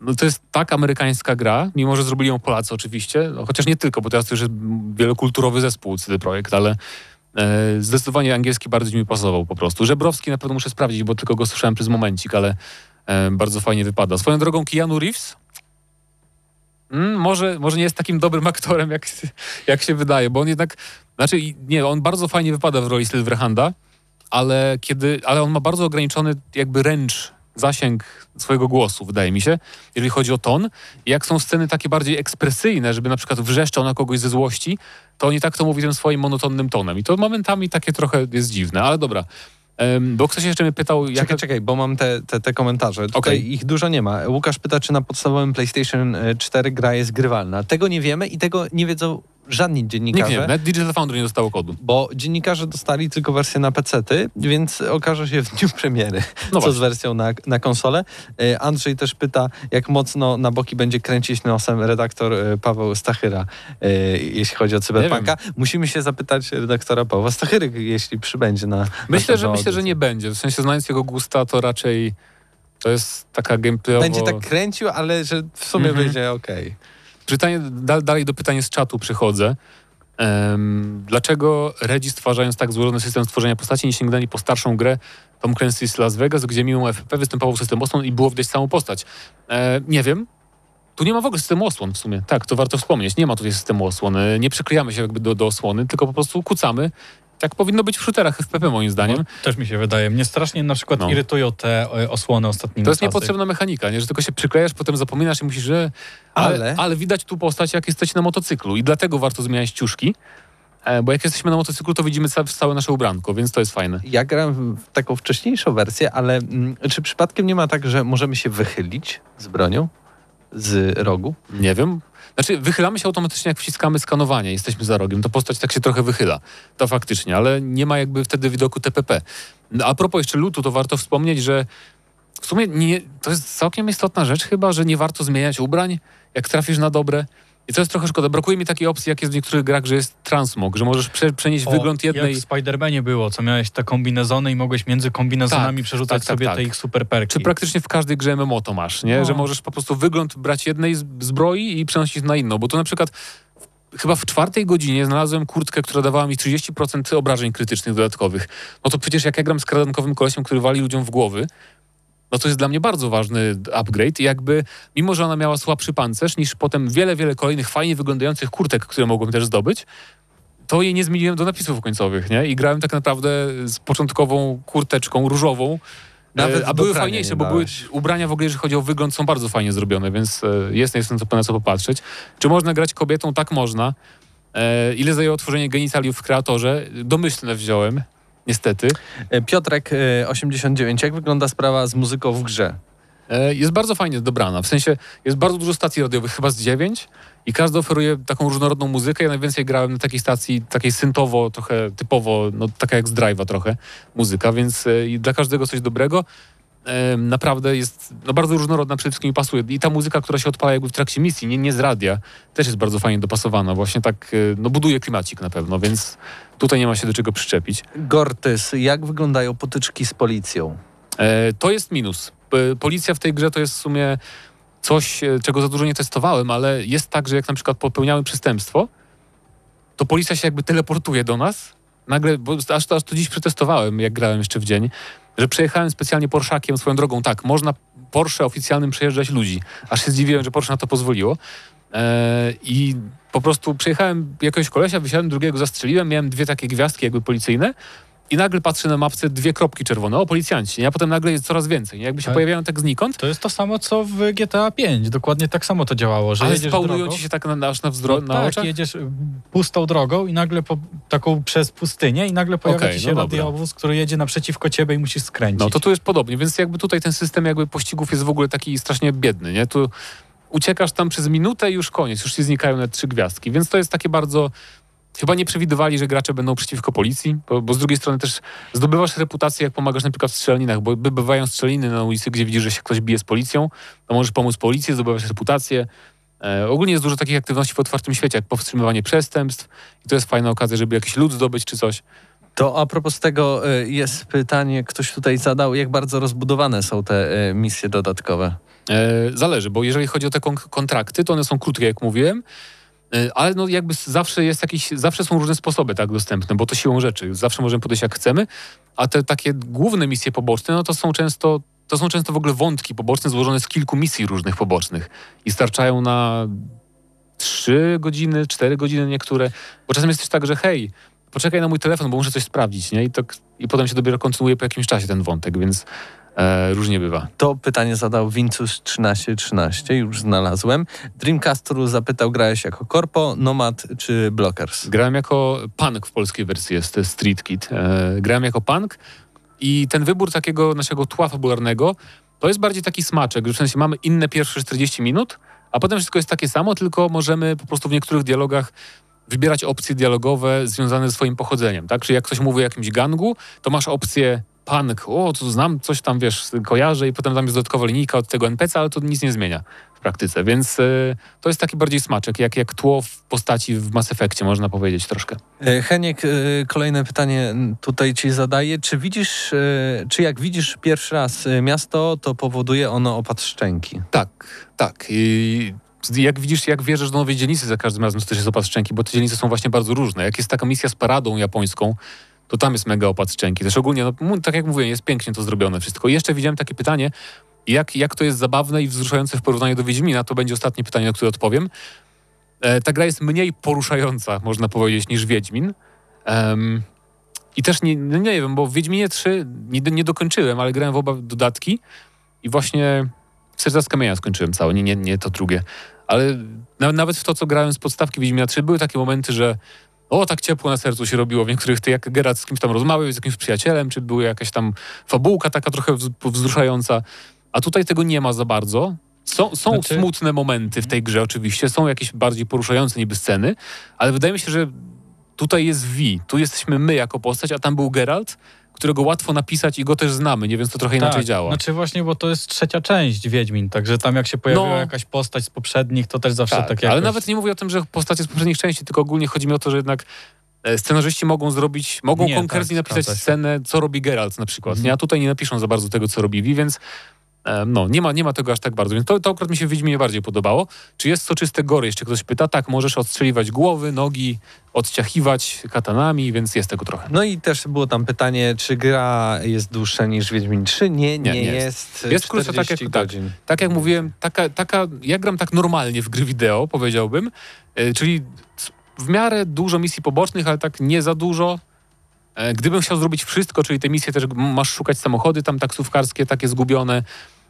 no to jest tak amerykańska gra, mimo że zrobili ją Polacy oczywiście, no, chociaż nie tylko, bo teraz to już jest wielokulturowy zespół CD Projekt, ale e, zdecydowanie angielski bardziej mi pasował po prostu. Żebrowski na pewno muszę sprawdzić, bo tylko go słyszałem przez momencik, ale e, bardzo fajnie wypada. Swoją drogą Keanu Reeves mm, może, może nie jest takim dobrym aktorem, jak, jak się wydaje, bo on jednak, znaczy nie, on bardzo fajnie wypada w roli Silverhanda, ale kiedy, ale on ma bardzo ograniczony jakby range zasięg swojego głosu, wydaje mi się, jeżeli chodzi o ton. Jak są sceny takie bardziej ekspresyjne, żeby na przykład wrzeszczał na kogoś ze złości, to oni tak to mówi tym swoim monotonnym tonem. I to momentami takie trochę jest dziwne, ale dobra. Em, bo ktoś jeszcze mnie pytał, jak... Czekaj, czekaj, bo mam te, te, te komentarze. Tutaj Okej. ich dużo nie ma. Łukasz pyta, czy na podstawowym PlayStation e, 4 gra jest grywalna. Tego nie wiemy i tego nie wiedzą żadni Nikt dziennikarze. nie wie, nawet Digital Foundry nie dostało kodu. Bo dziennikarze dostali tylko wersję na PC-ty, więc okaże się w dniu premiery, No co właśnie. z wersją na, na konsolę. E, Andrzej też pyta, jak mocno na boki będzie kręcić nosem redaktor e, Paweł Stachyra, e, jeśli chodzi o cyberpunka. Musimy się zapytać redaktora Pawła Stachyry, jeśli przybędzie na Myślę, następną że myślę, że nie będzie. W sensie znając jego gusta, to raczej to jest taka gameplayowo... Będzie tak kręcił, ale że w sumie Mhm. będzie okej. Pytanie, dal, dalej do pytania z czatu przychodzę. Em, dlaczego Redzi stwarzając tak złożony system stworzenia postaci nie sięgnęli po starszą grę Tom Clancy's Las Vegas, gdzie mimo FP występował system osłon i było widać samą postać? E, nie wiem. Tu nie ma w ogóle systemu osłon w sumie. Tak, to warto wspomnieć. Nie ma tutaj systemu osłon. Nie przyklejamy się jakby do, do osłony, tylko po prostu kucamy. Tak powinno być w shooterach FPP moim zdaniem. No, też mi się wydaje. Mnie strasznie na przykład No. irytują te e, osłony ostatnimi To jest czasy. niepotrzebna mechanika, nie? że tylko się przyklejasz, potem zapominasz i musisz, że... Ale, Ale- ale widać tu postać, jak jesteście na motocyklu i dlatego warto zmieniać ciuszki, e, bo jak jesteśmy na motocyklu, to widzimy ca- całe nasze ubranko, więc to jest fajne. Ja gram w taką wcześniejszą wersję, ale mm, czy przypadkiem nie ma tak, że możemy się wychylić z bronią z rogu? Nie wiem. Znaczy, wychylamy się automatycznie, jak wciskamy skanowanie, jesteśmy za rogiem, to postać tak się trochę wychyla. To faktycznie, ale nie ma jakby wtedy widoku TPP. No, a propos jeszcze lutu, to warto wspomnieć, że w sumie nie, to jest całkiem istotna rzecz chyba, że nie warto zmieniać ubrań, jak trafisz na dobre. I to jest trochę szkoda. Brakuje mi takiej opcji, jak jest w niektórych grach, że jest transmog, że możesz prze, przenieść O, wygląd jednej... Jak w Spider-Manie było, co miałeś te kombinezony i mogłeś między kombinezonami Tak, przerzucać tak, tak, sobie tak. te ich super perki. Czy praktycznie w każdej grze MMO to masz, nie? No. Że możesz po prostu wygląd brać jednej zbroi i przenosić na inną, bo tu na przykład chyba w czwartej godzinie znalazłem kurtkę, która dawała mi 30% obrażeń krytycznych dodatkowych. No to przecież jak ja gram z kradankowym kolesiem, który wali ludziom w głowy, no to jest dla mnie bardzo ważny upgrade i jakby, mimo że ona miała słabszy pancerz niż potem wiele, wiele kolejnych fajnie wyglądających kurtek, które mogłem też zdobyć, to jej nie zmieniłem do napisów końcowych, nie? I grałem tak naprawdę z początkową kurteczką różową, Nawet e, a do były fajniejsze, nie bo były ubrania w ogóle, jeżeli chodzi o wygląd, są bardzo fajnie zrobione, więc e, jest na co, popatrzeć. Czy można grać kobietą? Tak można. E, ile zajęło tworzenie genitaliów w kreatorze? Domyślne wziąłem, niestety. E, Piotrek e, 89, jak wygląda sprawa z muzyką w grze? E, jest bardzo fajnie dobrana. W sensie jest bardzo dużo stacji radiowych, chyba z dziewięć i każda oferuje taką różnorodną muzykę. Ja najwięcej grałem na takiej stacji, takiej syntowo, trochę typowo, no taka jak z Drive'a trochę muzyka, więc e, i dla każdego coś dobrego. Naprawdę jest no, bardzo różnorodna, przede wszystkim pasuje. I ta muzyka, która się odpala jakby w trakcie misji, nie, nie z radia, też jest bardzo fajnie dopasowana. Właśnie tak, e, no buduje klimacik na pewno, więc tutaj nie ma się do czego przyczepić. Gortys, jak wyglądają potyczki z policją? E, to jest minus. Policja w tej grze to jest w sumie coś, e, czego za dużo nie testowałem, ale jest tak, że jak na przykład popełniamy przestępstwo, to policja się jakby teleportuje do nas. Nagle, bo aż to, aż to dziś przetestowałem, jak grałem jeszcze w dzień, że przejechałem specjalnie Porszakiem swoją drogą. Tak, można Porsche oficjalnym przejeżdżać ludzi. Aż się zdziwiłem, że Porsche na to pozwoliło. E, I po prostu przejechałem jakiegoś kolesia, wysiadłem, drugiego zastrzeliłem, miałem dwie takie gwiazdki jakby policyjne i nagle patrzę na mapce dwie kropki czerwone, o policjanci, nie? a potem nagle jest coraz więcej, nie? jakby się Ale- pojawiają tak znikąd, To jest to samo, co w GTA 5. Dokładnie tak samo to działało, że ale spawnują drogą, ci się tak na, aż na, wzro- no na tak, oczach. jedziesz y, pustą drogą i nagle po, taką przez pustynię i nagle pojawia Okej, ci się no radiowóz, który jedzie naprzeciwko ciebie i musisz skręcić. No to tu jest podobnie, więc jakby tutaj ten system jakby pościgów jest w ogóle taki strasznie biedny, nie? Tu uciekasz tam przez minutę i już koniec, już ci znikają na trzy gwiazdki, więc to jest takie bardzo... Chyba nie przewidywali, że gracze będą przeciwko policji, bo, bo z drugiej strony też zdobywasz reputację, jak pomagasz na przykład w strzelaninach, bo by- bywają strzeliny na ulicy, gdzie widzisz, że się ktoś bije z policją, to możesz pomóc policji, zdobywasz reputację. E, ogólnie jest dużo takich aktywności w otwartym świecie, jak powstrzymywanie przestępstw i to jest fajna okazja, żeby jakiś lud zdobyć czy coś. To a propos tego e, jest pytanie, ktoś tutaj zadał, jak bardzo rozbudowane są te e, misje dodatkowe? E, zależy, bo jeżeli chodzi o te kon- kontrakty, to one są krótkie, jak mówiłem, ale no jakby zawsze jest jakiś, zawsze są różne sposoby tak dostępne, bo to siłą rzeczy, zawsze możemy podejść jak chcemy, a te takie główne misje poboczne, no to są często, to są często w ogóle wątki poboczne złożone z kilku misji różnych pobocznych i starczają na trzy godziny, cztery godziny niektóre, bo czasem jest też tak, że hej, poczekaj na mój telefon, bo muszę coś sprawdzić, nie? I, to, i potem się dopiero kontynuuje po jakimś czasie ten wątek, więc e, różnie bywa. To pytanie zadał Vincus 1313, już znalazłem. Dreamcasteru zapytał, grałeś jako Corpo, Nomad czy Blockers? Grałem jako punk w polskiej wersji, jest Street Kid. E, grałem jako punk i ten wybór takiego naszego tła fabularnego to jest bardziej taki smaczek, że w sensie mamy inne pierwsze 40 minut, a potem wszystko jest takie samo, tylko możemy po prostu w niektórych dialogach wybierać opcje dialogowe związane ze swoim pochodzeniem, tak? Czyli jak ktoś mówi o jakimś gangu, to masz opcję punk, o, to znam, coś tam, wiesz, kojarzę i potem tam jest dodatkowa linijka od tego NPC, ale to nic nie zmienia w praktyce, więc e, to jest taki bardziej smaczek, jak, jak tło w postaci w Mass Effectie, można powiedzieć troszkę. E, Heniek, e, kolejne pytanie tutaj ci zadaję. Czy widzisz, e, czy jak widzisz pierwszy raz e, miasto, to powoduje ono opad szczęki? Tak, tak. I jak widzisz, jak wierzysz do nowej dzielnicy za każdym razem, to też jest opad szczęki, bo te dzielnice są właśnie bardzo różne. Jak jest taka misja z paradą japońską, to tam jest mega opad szczęki. Też ogólnie, no, tak jak mówię, jest pięknie to zrobione wszystko. I jeszcze widziałem takie pytanie, jak, jak to jest zabawne i wzruszające w porównaniu do Wiedźmina, to będzie ostatnie pytanie, na które odpowiem. E, ta gra jest mniej poruszająca, można powiedzieć, niż Wiedźmin. I też nie, no nie wiem, bo w Wiedźminie 3 nie, nie dokończyłem, ale grałem w oba dodatki i właśnie Serca z kamienia skończyłem całe, nie, nie, nie to drugie. Ale na, nawet w to, co grałem z podstawki Wiedźmina 3, były takie momenty, że o, tak ciepło na sercu się robiło w niektórych, ty jak Geralt z kimś tam rozmawiał, z jakimś przyjacielem, czy była jakaś tam fabułka taka trochę wz- wzruszająca. A tutaj tego nie ma za bardzo. Są, są Znaczy- smutne momenty w tej grze oczywiście, są jakieś bardziej poruszające niby sceny, ale wydaje mi się, że tutaj jest V, tu jesteśmy my jako postać, a tam był Geralt, którego łatwo napisać i go też znamy, nie? Więc to trochę inaczej działa. Znaczy właśnie, bo to jest trzecia część Wiedźmin, także tam jak się pojawiła No. jakaś postać z poprzednich, to też zawsze Tak, tak, ale nawet nie mówię o tym, że postacie z poprzednich części, tylko ogólnie chodzi mi o to, że jednak e, scenarzyści mogą zrobić, mogą Nie, konkretnie tak, napisać scenę, co robi Geralt na przykład, Mhm. nie? A tutaj nie napiszą za bardzo tego, co robi Vi, więc no, nie ma, nie ma tego aż tak bardzo, więc to, to akurat mi się w Wiedźminie bardziej podobało. Czy jest soczyste gory? Jeszcze ktoś pyta. Tak, możesz odstrzeliwać głowy, nogi, odciachiwać katanami, więc jest tego trochę. No i też było tam pytanie, czy gra jest dłuższa niż Wiedźmin 3? Nie, nie, Nie, nie jest. Jest krótsza, tak jak- 40 tak. Tak jak mówiłem, taka, taka, ja gram tak normalnie w gry wideo, powiedziałbym, e, czyli w miarę dużo misji pobocznych, ale tak nie za dużo. E, Gdybym chciał zrobić wszystko, czyli te misje też masz szukać samochody tam taksówkarskie, takie zgubione,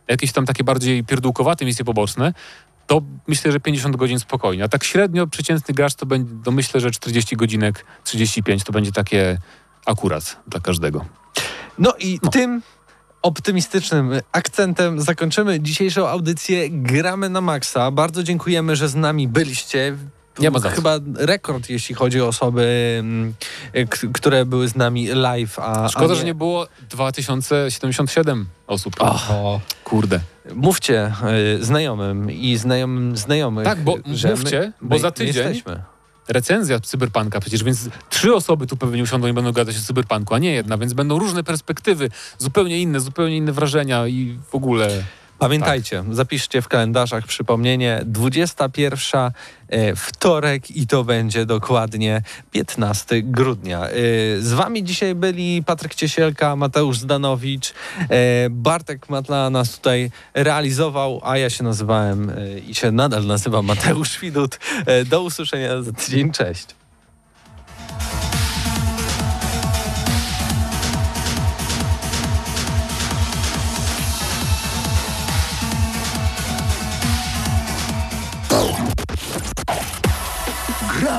jakieś tam takie bardziej pierdółkowate misje poboczne, to myślę, że 50 godzin spokojnie. A tak średnio przeciętny gracz to będzie, to myślę, że 40 godzinek, 35 to będzie takie akurat dla każdego. No i tym optymistycznym akcentem zakończymy dzisiejszą audycję Gramy na Maxa. Bardzo dziękujemy, że z nami byliście. Nie ma za. Chyba rekord, jeśli chodzi o osoby, mm, które były z nami live. A, Szkoda, a że nie było 2077 osób. O, Kurde. Mówcie y, znajomym i znajomym znajomych. Tak, bo że mówcie, bo my, za my tydzień- recenzja Cyberpunka przecież, więc trzy osoby tu pewnie usiądą i będą gadać o Cyberpunku, a nie jedna, więc będą różne perspektywy, zupełnie inne, zupełnie inne wrażenia i w ogóle... Pamiętajcie, zapiszcie w kalendarzach przypomnienie 21 e, wtorek i to będzie dokładnie 15 grudnia. E, Z wami dzisiaj byli Patryk Ciesielka, Mateusz Zdanowicz, e, Bartek Matla nas tutaj realizował, a ja się nazywałem i się nadal nazywam Mateusz Widut. Do usłyszenia za tydzień, cześć.